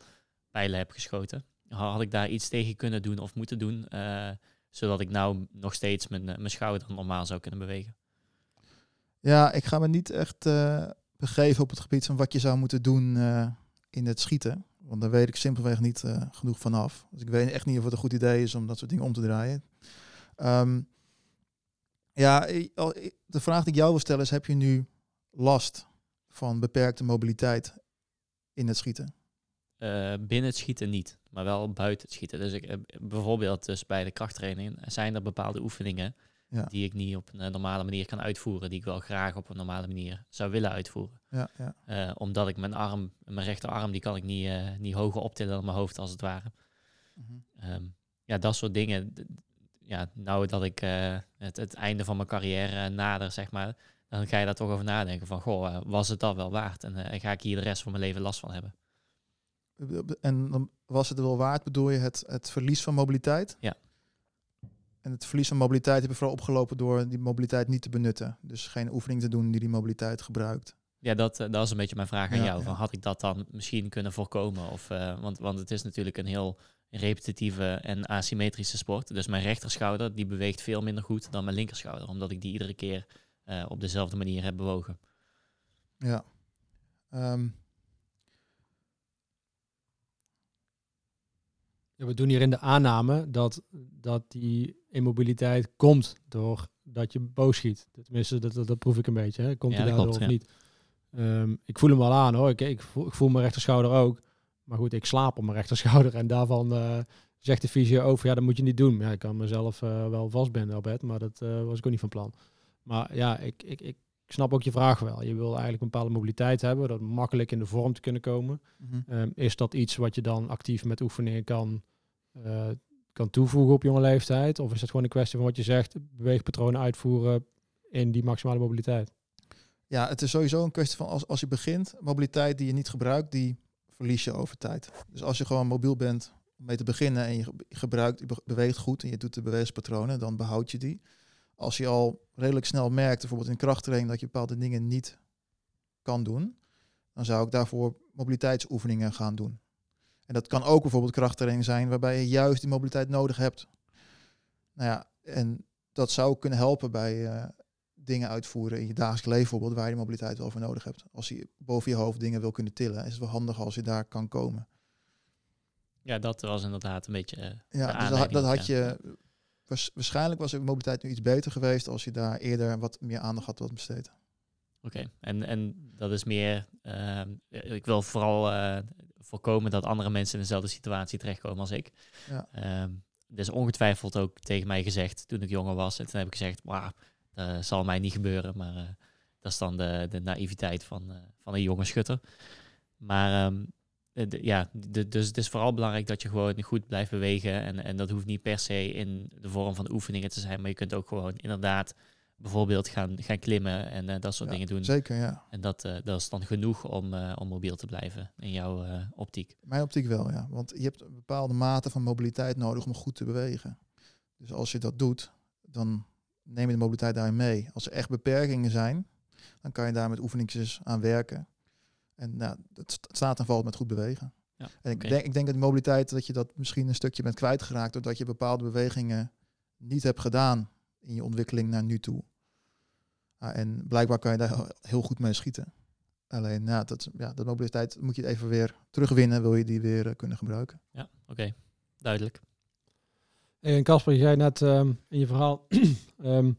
pijlen heb geschoten. Ha- Had ik daar iets tegen kunnen doen of moeten doen, zodat ik nou nog steeds mijn, mijn schouder normaal zou kunnen bewegen. Ja, ik ga me niet echt begeven op het gebied van wat je zou moeten doen in het schieten. Want daar weet ik simpelweg niet genoeg van af. Dus ik weet echt niet of het een goed idee is om dat soort dingen om te draaien. Ehm, ja, de vraag die ik jou wil stellen is, heb je nu last van beperkte mobiliteit in het schieten? Eh, binnen het schieten niet, maar wel buiten het schieten. Dus ik, eh, bijvoorbeeld dus bij de krachttraining zijn er bepaalde oefeningen Ja. die ik niet op een normale manier kan uitvoeren, die ik wel graag op een normale manier zou willen uitvoeren. Ja, ja. Eh, omdat ik mijn arm, mijn rechterarm, die kan ik niet, niet hoger optillen dan mijn hoofd als het ware. Mhm. Ehm, ja, dat soort dingen. Ja, nou dat ik eh, het, het einde van mijn carrière eh, nader, zeg maar, dan ga je daar toch over nadenken van, goh, eh, was het dat wel waard? En ga ik hier de rest van mijn leven last van hebben? En dan was het wel waard, bedoel je het, het verlies van mobiliteit? Ja. En het verlies van mobiliteit heb je vooral opgelopen door die mobiliteit niet te benutten. Dus geen oefening te doen die die mobiliteit gebruikt. Ja, dat, dat is een beetje mijn vraag aan Ja, jou. ja. Van, had ik dat dan misschien kunnen voorkomen? Of, want, want het is natuurlijk een heel repetitieve en asymmetrische sport. Dus mijn rechterschouder die beweegt veel minder goed dan mijn linkerschouder. Omdat ik die iedere keer eh, op dezelfde manier heb bewogen. Ja. Ehm, Ja, we doen hier in de aanname dat, dat die immobiliteit komt doordat je boos schiet. Tenminste, dat, dat, dat proef ik een beetje. Hè. Komt Ja, daardoor klopt, of ja. niet? Ehm, ik voel hem wel aan hoor. Ik, ik, voel, ik voel mijn rechterschouder ook. Maar goed, ik slaap op mijn rechterschouder. En daarvan eh, zegt de fysio over, ja, dat moet je niet doen. Ja, ik kan mezelf eh, wel vastbinden op bed, maar dat eh, was ik ook niet van plan. Maar ja, ik, ik, ik snap ook je vraag wel. Je wil eigenlijk een bepaalde mobiliteit hebben, dat makkelijk in de vorm te kunnen komen. mhm. Ehm, is dat iets wat je dan actief met oefeningen kan, kan toevoegen op jonge leeftijd? Of is het gewoon een kwestie van wat je zegt, beweegpatronen uitvoeren in die maximale mobiliteit? Ja, het is sowieso een kwestie van als, als je begint, mobiliteit die je niet gebruikt, die verlies je over tijd. Dus als je gewoon mobiel bent om mee te beginnen en je ge- gebruikt, beweegt goed en je doet de beweegspatronen, dan behoud je die. Als je al redelijk snel merkt, bijvoorbeeld in krachttraining, dat je bepaalde dingen niet kan doen, dan zou ik daarvoor mobiliteitsoefeningen gaan doen. En dat kan ook bijvoorbeeld krachttraining zijn waarbij je juist die mobiliteit nodig hebt. Nou ja, en dat zou kunnen helpen bij eh, dingen uitvoeren in je dagelijks leven bijvoorbeeld, waar je die mobiliteit wel voor nodig hebt. Als je boven je hoofd dingen wil kunnen tillen, is het wel handig als je daar kan komen. Ja, dat was inderdaad een beetje... eh, Ja, de dus dat, had- dat je. waars- Waarschijnlijk was de mobiliteit nu iets beter geweest als je daar eerder wat meer aandacht had wat besteed. Oké, en, en dat is meer... ehm, ik wil vooral eh, voorkomen dat andere mensen in dezelfde situatie terechtkomen als ik. Ja. Ehm, er is ongetwijfeld ook tegen mij gezegd toen ik jonger was. En toen heb ik gezegd, "Wauw, dat zal mij niet gebeuren. Maar eh, dat is dan de, de naïviteit van, eh, van een jonge schutter. Maar ehm, de- ja, de- dus het is vooral belangrijk dat je gewoon goed blijft bewegen. En, en dat hoeft niet per se in de vorm van oefeningen te zijn. Maar je kunt ook gewoon inderdaad bijvoorbeeld gaan, gaan klimmen en eh, dat soort Ja, dingen doen. Zeker, ja. En dat, eh, dat is dan genoeg om, eh, om mobiel te blijven in jouw eh, optiek. Mijn optiek wel, ja. Want je hebt een bepaalde mate van mobiliteit nodig om goed te bewegen. Dus als je dat doet, dan neem je de mobiliteit daarin mee. Als er echt beperkingen zijn, dan kan je daar met oefeningetjes aan werken. En nou, het st- staat en valt met goed bewegen. Ja, En ik, denk, ik denk dat de mobiliteit, dat je dat misschien een stukje bent kwijtgeraakt, doordat je bepaalde bewegingen niet hebt gedaan in je ontwikkeling naar nu toe. Ah, en blijkbaar kan je daar heel- heel goed mee schieten. Alleen, nou, dat, ja, dat mobiliteit moet je even weer terugwinnen, wil je die weer eh, kunnen gebruiken. Ja, oké. Duidelijk. En Casper, je zei net ehm, in je verhaal, [clears throat] ehm,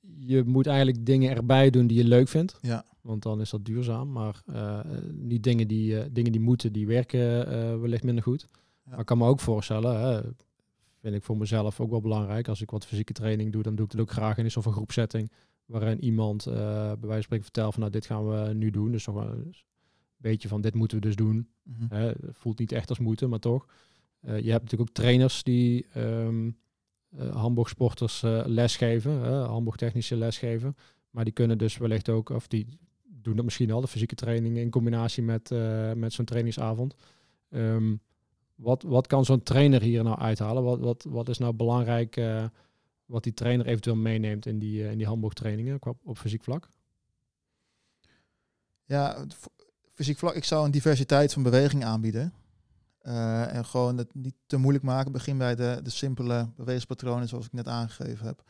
je moet eigenlijk dingen erbij doen die je leuk vindt. Ja. Want dan is dat duurzaam. Maar eh, niet dingen die, eh, dingen die moeten, die werken eh, wellicht minder goed. Maar ik kan me ook voorstellen, hè, vind ik voor mezelf ook wel belangrijk. Als ik wat fysieke training doe, dan doe ik het ook graag in een soort van groepsetting. Waarin iemand eh, bij wijze van spreken vertelt van nou dit gaan we nu doen. Dus wel een beetje van dit moeten we dus doen. Mhm. Hè, voelt niet echt als moeten, maar toch. Eh, je hebt natuurlijk ook trainers die ehm eh, handboogsporters eh, lesgeven, handboogtechnische lesgeven. Maar die kunnen dus wellicht ook, of die doen dat misschien al, de fysieke training in combinatie met, met zo'n trainingsavond. Ehm, wat, wat kan zo'n trainer hier nou uithalen? Wat, wat, wat is nou belangrijk wat die trainer eventueel meeneemt in die, eh, in die handboogtrainingen qua, op fysiek vlak? Ja, fysiek vlak, ik zou een diversiteit van beweging aanbieden. Eh, en gewoon het niet te moeilijk maken. Begin bij de, de simpele bewegingspatronen zoals ik net aangegeven heb.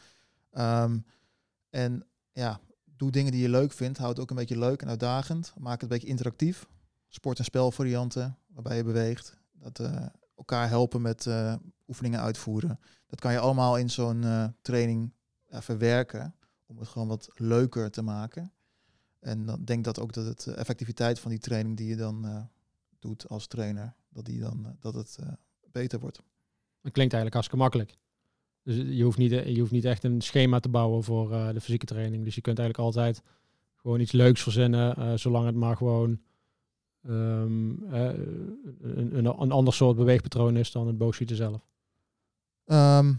Ehm, en ja, doe dingen die je leuk vindt. Houd het ook een beetje leuk en uitdagend. Maak het een beetje interactief. sport- en spelvarianten waarbij je beweegt. Dat eh, elkaar helpen met eh, oefeningen uitvoeren. Dat kan je allemaal in zo'n training verwerken om het gewoon wat leuker te maken. En dan denk dat ook dat het de effectiviteit van die training die je dan doet als trainer, dat, die dan, eh, dat het eh, beter wordt. Dat klinkt eigenlijk hartstikke makkelijk. Dus je hoeft niet, je hoeft niet echt een schema te bouwen voor eh, de fysieke training. Dus je kunt eigenlijk altijd gewoon iets leuks verzinnen, eh, zolang het maar gewoon ehm, eh, een, een, een ander soort beweegpatroon is dan het boogschieten zelf. Ehm,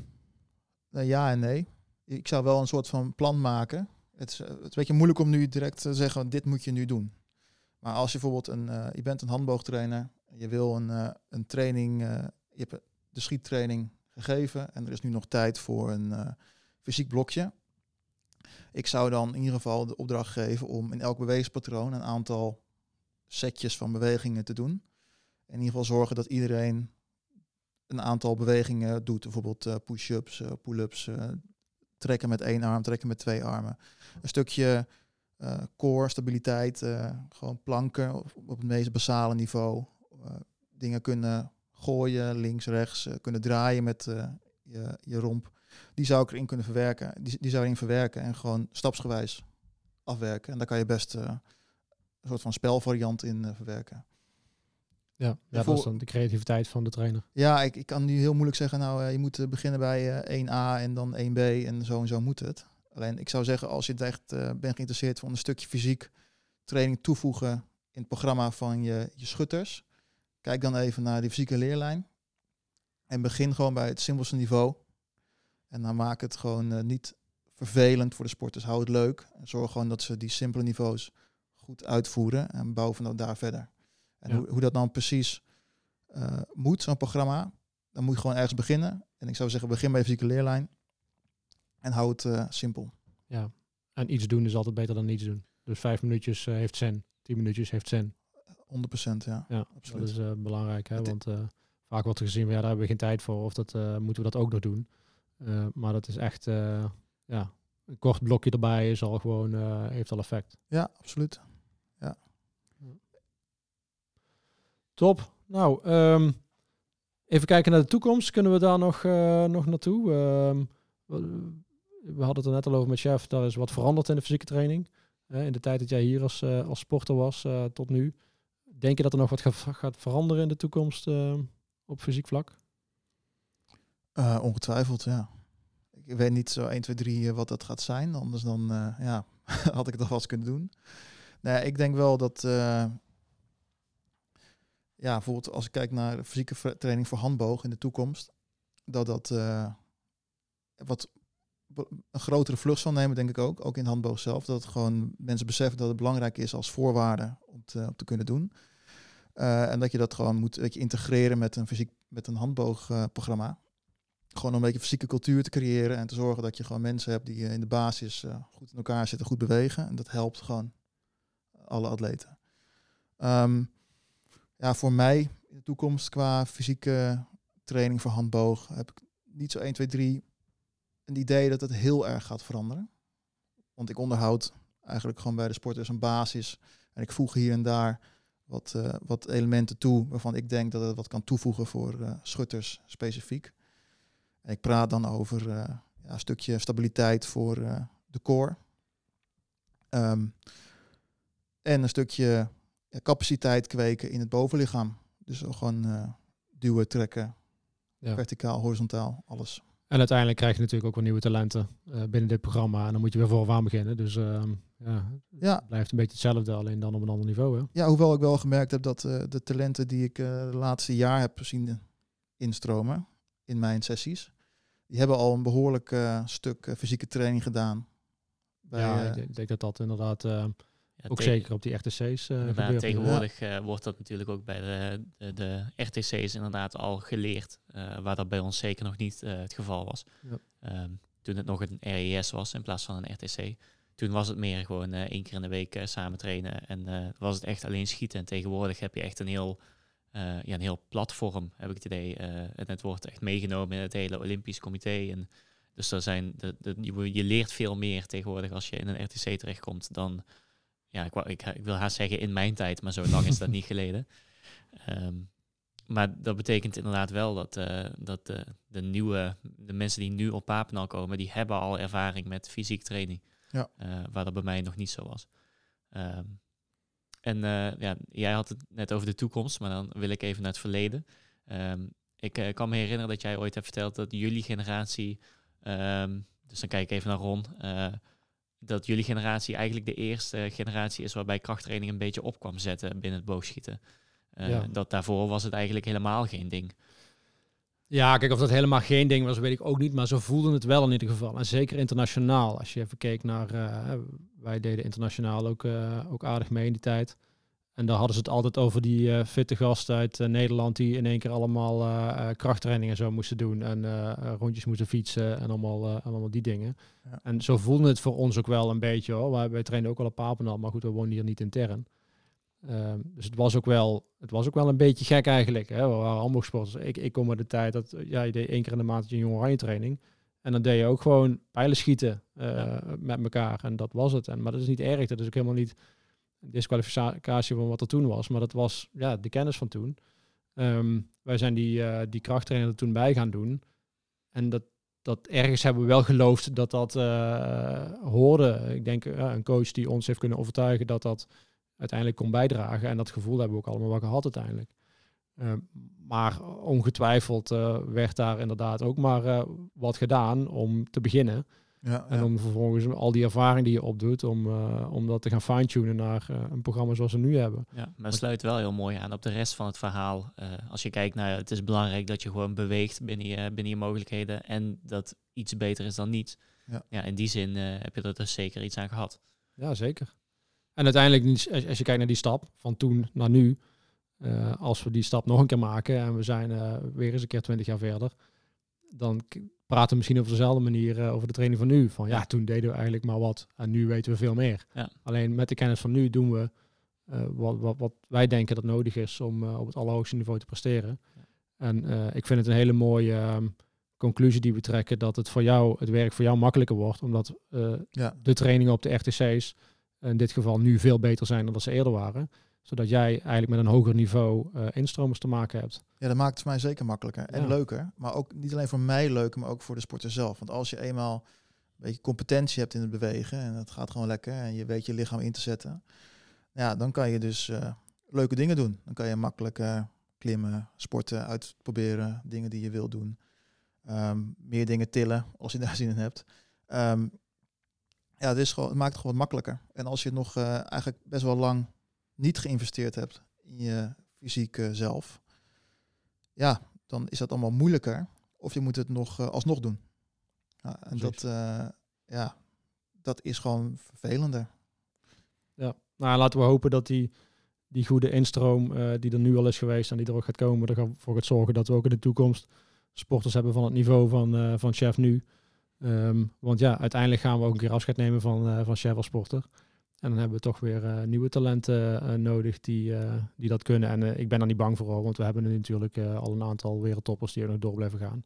nou, ja en nee. Ik zou wel een soort van plan maken. Het is, eh, het is een beetje moeilijk om nu direct te zeggen, dit moet je nu doen. Maar als je bijvoorbeeld een, eh, je bent een handboogtrainer, je wil een, eh, een training, eh, je hebt de schiettraining gegeven en er is nu nog tijd voor een eh, fysiek blokje. Ik zou dan in ieder geval de opdracht geven om in elk bewegingspatroon een aantal setjes van bewegingen te doen. In ieder geval zorgen dat iedereen een aantal bewegingen doet. Bijvoorbeeld push-ups, pull-ups, trekken met één arm, trekken met twee armen. Een stukje core, stabiliteit, gewoon planken op het meest basale niveau. Eh, dingen kunnen gooien, links, rechts, eh, kunnen draaien met eh, je, je romp. Die zou ik erin kunnen verwerken. Die, die zou erin verwerken en gewoon stapsgewijs afwerken. En daar kan je best een soort van spelvariant in verwerken. Ja, ja dat is dan de creativiteit van de trainer. Ja, ik, ik kan nu heel moeilijk zeggen, nou, je moet beginnen bij eh, 1A en dan 1B en zo en zo moet het. Alleen ik zou zeggen, als je het echt bent geïnteresseerd van een stukje fysiek training toevoegen in het programma van je, je schutters, kijk dan even naar die fysieke leerlijn en begin gewoon bij het simpelste niveau. En dan maak het gewoon eh, niet vervelend voor de sporters. Hou het leuk. En zorg gewoon dat ze die simpele niveaus goed uitvoeren en bouw van daar verder. En Ja. hoe, hoe dat dan precies eh, moet, zo'n programma, dan moet je gewoon ergens beginnen. En ik zou zeggen, begin bij de fysieke leerlijn en hou het eh, simpel. Ja. En iets doen is altijd beter dan niets doen. Dus vijf minuutjes heeft zin. Tien minuutjes heeft zin. 100% ja. Ja, Absoluut. dat is eh, belangrijk. Hè? Het- Want eh, vaak wordt er gezien, ja, daar hebben we geen tijd voor. Of dat, eh, moeten we dat ook nog doen. Maar dat is echt, ja, een kort blokje erbij is al gewoon, heeft al effect. Ja, absoluut. Top. Nou, ehm, even kijken naar de toekomst. Kunnen we daar nog, nog naartoe? Ehm, we, hadden het er net al over met chef. Daar is wat veranderd in de fysieke training. In de tijd dat jij hier als, als sporter was tot nu. Denk je dat er nog wat ga- gaat veranderen in de toekomst ehm, op fysiek vlak? Eh, ongetwijfeld, ja. Ik weet niet zo 1, 2, 3 eh, wat dat gaat zijn. Anders dan eh, ja, [laughs] had ik het alvast kunnen doen. Nee, ik denk wel dat... eh, ja, bijvoorbeeld als ik kijk naar fysieke training voor handboog in de toekomst... dat dat eh, wat een grotere vlucht zal nemen, denk ik ook. Ook in handboog zelf. Dat het gewoon mensen beseffen dat het belangrijk is als voorwaarde te, om te kunnen doen. Eh, en dat je dat gewoon moet weet je, integreren met een fysiek met een handboogprogramma. gewoon om een beetje fysieke cultuur te creëren en te zorgen dat je gewoon mensen hebt die eh, in de basis eh, goed in elkaar zitten, goed bewegen. En dat helpt gewoon alle atleten. Ehm, ja, voor mij in de toekomst qua fysieke training voor handboog heb ik niet zo 1, 2, 3 een idee dat het heel erg gaat veranderen. Want ik onderhoud eigenlijk gewoon bij de sporters een basis. En ik voeg hier en daar wat, eh, wat elementen toe waarvan ik denk dat het wat kan toevoegen voor eh, schutters specifiek. En ik praat dan over eh, ja, een stukje stabiliteit voor de core. Ehm, en een stukje capaciteit kweken in het bovenlichaam. Dus ook gewoon duwen, trekken, Ja. verticaal, horizontaal, alles. En uiteindelijk krijg je natuurlijk ook wel nieuwe talenten eh, binnen dit programma. En dan moet je weer vooraf aan beginnen. Dus ehm, ja, Ja, het blijft een beetje hetzelfde, alleen dan op een ander niveau. Hè? Ja, hoewel ik wel gemerkt heb dat eh, de talenten die ik eh, de laatste jaar heb zien instromen in mijn sessies, die hebben al een behoorlijk eh, stuk fysieke training gedaan. Bij, ja, ik denk- dat dat inderdaad eh, Ja, ook zeker op die RTC's eh gebeurt. nu. tegenwoordig eh, wordt dat natuurlijk ook bij de, de, de RTC's inderdaad al geleerd, eh, waar dat bij ons zeker nog niet eh, het geval was. Ja. Ehm, toen het nog een RES was in plaats van een RTC. Toen was het meer gewoon eh, één keer in de week eh, samen trainen en eh, was het echt alleen schieten. En tegenwoordig heb je echt een heel, eh, ja, een heel platform, heb ik het idee. eh, en het wordt echt meegenomen in het hele Olympisch Comité. En dus er zijn de, de, je, je leert veel meer tegenwoordig als je in een RTC terechtkomt dan ja, ik, ik, ik wil haast zeggen in mijn tijd, maar zo lang is dat niet [laughs] geleden. Ehm, maar dat betekent inderdaad wel dat, eh, dat de, de nieuwe, de mensen die nu op Papendal komen, die hebben al ervaring met fysiek training. Ja. Eh, waar dat bij mij nog niet zo was. Ehm, en eh, ja, jij had het net over de toekomst, maar dan wil ik even naar het verleden. Ehm, ik kan me herinneren dat jij ooit hebt verteld dat jullie generatie, dus dan kijk ik even naar Ron, dat jullie generatie eigenlijk de eerste generatie is waarbij krachttraining een beetje op kwam zetten binnen het boogschieten. Eh, Ja. Dat daarvoor was het eigenlijk helemaal geen ding. Ja, kijk, of dat helemaal geen ding was, weet ik ook niet. Maar zo voelden het wel in ieder geval. En zeker internationaal. Als je even keek naar... eh, wij deden internationaal ook, eh, ook aardig mee in die tijd. En daar hadden ze het altijd over die eh, fitte gasten uit eh, Nederland... die in één keer allemaal eh, eh, krachttraining en zo moesten doen. En rondjes moesten fietsen en allemaal, en allemaal die dingen. Ja. En zo voelde het voor ons ook wel een beetje. Hoor. Wij, wij trainen ook wel op Papendal, maar goed, we wonen hier niet intern. Ehm, dus het was, ook wel, het was ook wel een beetje gek eigenlijk. Hè? We waren allemaal sporters. Ik, ik kom uit de tijd dat ja, je deed één keer in de maand je jong oranje training. En dan deed je ook gewoon pijlen schieten Ja. met elkaar. En dat was het. En, maar dat is niet erg. Dat is ook helemaal niet een disqualificatie van wat er toen was. Maar dat was ja, de kennis van toen. Ehm, wij zijn die, eh, die krachttrainer er toen bij gaan doen. En dat, dat ergens hebben we wel geloofd dat dat eh, hoorde. Ik denk eh, een coach die ons heeft kunnen overtuigen dat dat uiteindelijk kon bijdragen. En dat gevoel hebben we ook allemaal wel gehad uiteindelijk. Eh, maar ongetwijfeld werd daar inderdaad ook maar wat gedaan om te beginnen. Ja, En ja. om vervolgens al die ervaring die je opdoet, om, eh, om dat te gaan fine-tunen naar eh, een programma zoals we nu hebben. Ja, maar het sluit wel heel mooi aan op de rest van het verhaal. Eh, als je kijkt naar, het is belangrijk dat je gewoon beweegt binnen je, binnen je mogelijkheden en dat iets beter is dan niets. Ja. Ja, in die zin eh, heb je er dus zeker iets aan gehad. Ja, zeker. En uiteindelijk, als, je kijkt naar die stap van toen naar nu, eh, als we die stap nog een keer maken en we zijn eh, weer eens een keer twintig jaar verder, dan praten misschien op dezelfde manier eh, over de training van nu. Van ja, toen deden we eigenlijk maar wat en nu weten we veel meer. Ja. Alleen met de kennis van nu doen we eh, wat, wat, wat wij denken dat nodig is om eh, op het allerhoogste niveau te presteren. En ik vind het een hele mooie ehm, conclusie die we trekken dat het voor jou, het werk voor jou makkelijker wordt, omdat Ja. de trainingen op de RTC's in dit geval nu veel beter zijn dan dat ze eerder waren. Zodat jij eigenlijk met een hoger niveau eh, instromers te maken hebt. Ja, dat maakt het voor mij zeker makkelijker en Ja. leuker. Maar ook niet alleen voor mij leuker, maar ook voor de sporter zelf. Want als je eenmaal een beetje competentie hebt in het bewegen en het gaat gewoon lekker en je weet je lichaam in te zetten, ja, dan kan je dus eh, leuke dingen doen. Dan kan je makkelijk eh, klimmen, sporten, uitproberen, dingen die je wil doen. Ehm, meer dingen tillen als je [laughs] daar zin in hebt. Ehm, ja, het, is gewoon, het maakt het gewoon wat makkelijker. En als je nog eigenlijk best wel lang niet geïnvesteerd hebt in je fysiek zelf, ja, dan is dat allemaal moeilijker. Of je moet het nog eh, alsnog doen. Ja, en Precies. dat, eh, ja, dat is gewoon vervelender. Nou, laten we hopen dat die, die goede instroom eh, die er nu al is geweest en die er ook gaat komen, ervoor gaat zorgen dat we ook in de toekomst sporters hebben van het niveau van, van chef nu. Ehm, want ja, uiteindelijk gaan we ook een keer afscheid nemen van, van chef als sporter. En dan hebben we toch weer eh, nieuwe talenten eh, nodig die, eh, die dat kunnen. En ik ben er niet bang voor, want we hebben nu natuurlijk al een aantal wereldtoppers die er nog door blijven gaan.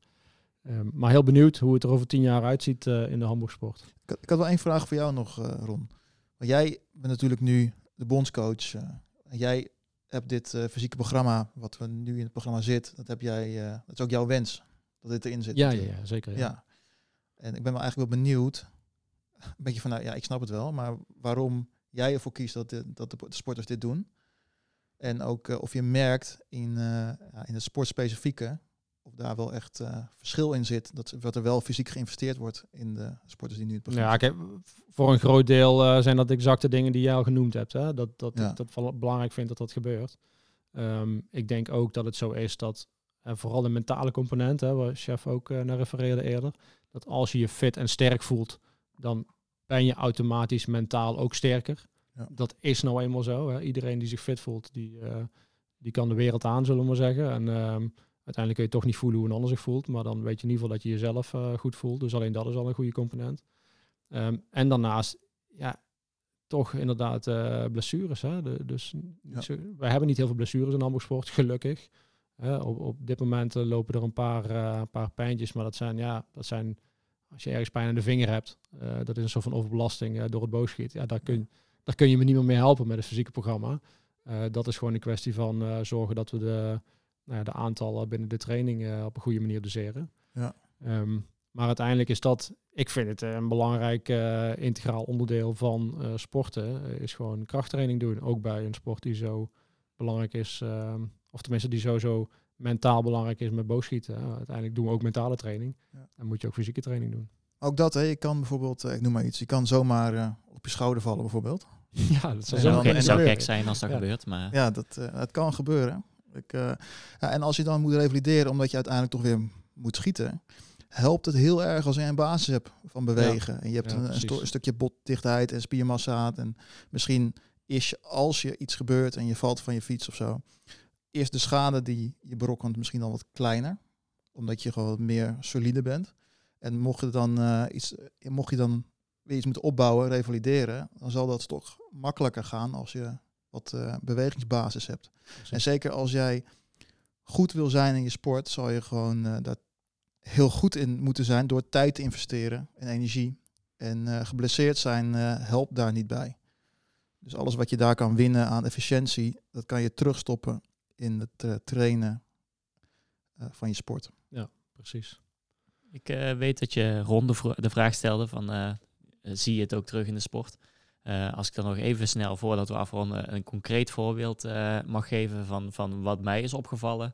Ehm, maar heel benieuwd hoe het er over tien jaar uitziet in de handboogsport. Ik ik had wel één vraag voor jou nog, Ron. Want jij bent natuurlijk nu de bondscoach. en jij hebt dit fysieke programma, wat we nu in het programma zit, dat heb jij, dat is ook jouw wens dat dit erin zit. Ja, ja, ja zeker. Ja. Ja. En ik ben wel eigenlijk wel benieuwd, een beetje van, nou ja, ik snap het wel, maar waarom jij ervoor kiest dat, dit- dat de, de sporters dit doen. En ook eh, of je merkt in, eh, in het sportspecifieke, of daar wel echt eh, verschil in zit, dat, dat er wel fysiek geïnvesteerd wordt in de sporters die nu het programma Ja, kijk, voor een groot deel zijn dat exacte dingen die jij al genoemd hebt. Hè? Dat, dat, Ja. ik dat belangrijk vind dat dat gebeurt. Ehm, ik denk ook dat het zo is dat, en vooral de mentale component, hè, waar chef ook naar refereerde eerder, dat als je je fit en sterk voelt, dan ben je automatisch mentaal ook sterker. Ja. Dat is nou eenmaal zo. Hè? Iedereen die zich fit voelt, die, eh, die kan de wereld aan, zullen we maar zeggen. En ehm, uiteindelijk kun je toch niet voelen hoe een ander zich voelt, maar dan weet je in ieder geval dat je jezelf eh, goed voelt. Dus alleen dat is al een goede component. Ehm, en daarnaast, ja, toch inderdaad eh, blessures. Hè? De, dus niet Ja. zo, wij hebben niet heel veel blessures in handboogsport, gelukkig. Hè, op, op dit moment lopen er een paar, een paar pijntjes, maar dat zijn, ja, dat zijn, als je ergens pijn aan de vinger hebt, eh, dat is een soort van overbelasting eh, door het boogschiet. Ja, daar kun, daar kun je me niet meer mee helpen met het fysieke programma. Eh, dat is gewoon een kwestie van zorgen dat we de, nou de aantallen binnen de training op een goede manier doseren. Ja. Ehm, maar uiteindelijk is dat, ik vind het een belangrijk integraal onderdeel van sporten, is gewoon krachttraining doen. Ook bij een sport die zo belangrijk is, ehm, of tenminste die sowieso mentaal belangrijk is met boogschieten. hè. uiteindelijk doen we ook mentale training. Ja. Dan moet je ook fysieke training doen. Ook dat, hè, je kan bijvoorbeeld, eh, ik noem maar iets, je kan zomaar eh, op je schouder vallen bijvoorbeeld. [laughs] ja, dat zou dan- zo zou, en gek, zou gek zijn als dat Ja. gebeurt, maar Ja, dat, eh, het kan gebeuren. Ik, eh, ja, en als je dan moet revalideren omdat je uiteindelijk toch weer moet schieten, helpt het heel erg als je een basis hebt van bewegen. En je hebt Ja, een, een, een stukje botdichtheid en spiermassa. En misschien is je, als je iets gebeurt en je valt van je fiets of zo, is de schade die je berokkent misschien al wat kleiner. Omdat je gewoon meer solide bent. En mocht, het dan, eh, iets, mocht je dan weer iets moeten opbouwen, revalideren, dan zal dat toch makkelijker gaan als je wat eh, bewegingsbasis hebt. En zeker als jij goed wil zijn in je sport, zal je gewoon eh, daar heel goed in moeten zijn door tijd te investeren en energie. En geblesseerd zijn helpt daar niet bij. Dus alles wat je daar kan winnen aan efficiëntie, dat kan je terugstoppen in het eh, trainen eh, van je sport. Precies. Ik eh, weet dat je Ron de, vro- de vraag stelde van, zie je het ook terug in de sport? Eh, als ik dan nog even snel, voordat we afronden, een concreet voorbeeld eh, mag geven van, van wat mij is opgevallen.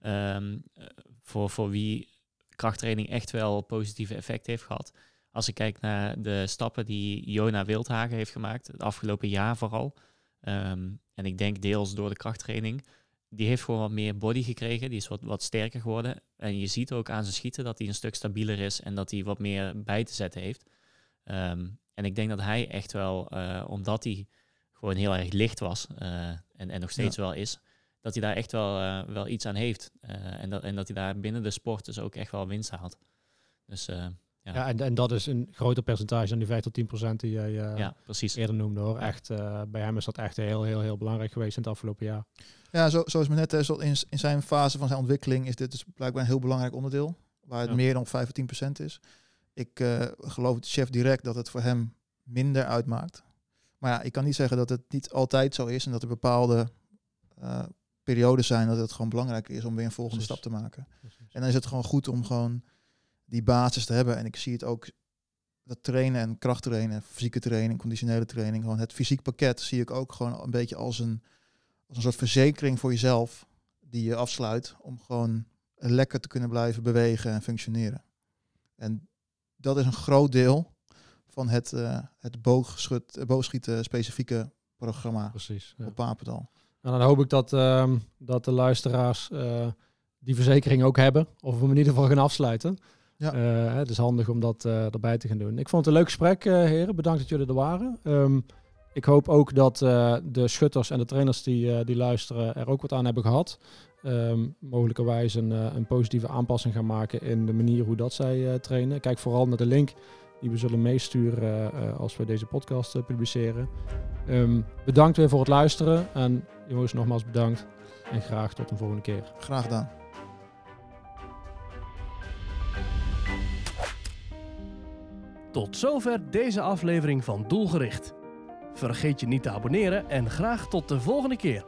Ehm, eh, voor, voor wie krachttraining echt wel positieve effect heeft gehad. Als ik kijk naar de stappen die Jona Wildhagen heeft gemaakt, het afgelopen jaar vooral. Ehm, en ik denk deels door de krachttraining. Die heeft gewoon wat meer body gekregen. Die is wat, wat sterker geworden. En je ziet ook aan zijn schieten dat hij een stuk stabieler is en dat hij wat meer bij te zetten heeft. Ehm, en ik denk dat hij echt wel, eh, omdat hij gewoon heel erg licht was eh, en, en nog steeds wel is, dat hij daar echt wel, eh, wel iets aan heeft. En, dat, en dat hij daar binnen de sport dus ook echt wel winst haalt. Dus Ja, Ja. en, en dat is een groter percentage dan die 5 tot 10 procent die jij eh, ja, precies. eerder noemde hoor. Echt, eh, bij hem is dat echt heel, heel, heel belangrijk geweest in het afgelopen jaar. Ja, zo, zoals me net eh, zo in, in zijn fase van zijn ontwikkeling is dit dus blijkbaar een heel belangrijk onderdeel. Waar het Ja. meer dan 5 tot 10% is. Ik eh, geloof het chef direct dat het voor hem minder uitmaakt. Maar ja, ik kan niet zeggen dat het niet altijd zo is en dat er bepaalde eh, periodes zijn dat het gewoon belangrijk is om weer een volgende Precies. stap te maken. En dan is het gewoon goed om gewoon die basis te hebben. En ik zie het ook, dat trainen en krachttrainen, fysieke training, conditionele training, gewoon het fysiek pakket zie ik ook gewoon een beetje als een, als een soort verzekering voor jezelf die je afsluit om gewoon lekker te kunnen blijven bewegen en functioneren. En dat is een groot deel van het, eh het boogschut, eh, boogschieten specifieke programma Precies. Ja. op Papendal. En dan hoop ik dat, ehm, dat de luisteraars eh, die verzekering ook hebben. Of hem in ieder geval gaan afsluiten. Ja. Eh, het is handig om dat eh, erbij te gaan doen. Ik vond het een leuk gesprek, eh, heren. Bedankt dat jullie er waren. Ehm, ik hoop ook dat eh, de schutters en de trainers die, eh, die luisteren er ook wat aan hebben gehad. Ehm, mogelijkerwijs een, eh, een positieve aanpassing gaan maken in de manier hoe dat zij eh, trainen. Kijk vooral naar de link die we zullen meesturen eh, als we deze podcast eh, publiceren. Ehm, bedankt weer voor het luisteren. En jongens, nogmaals bedankt. En graag tot een volgende keer. Graag gedaan. Tot zover deze aflevering van Doelgericht. Vergeet je niet te abonneren en graag tot de volgende keer.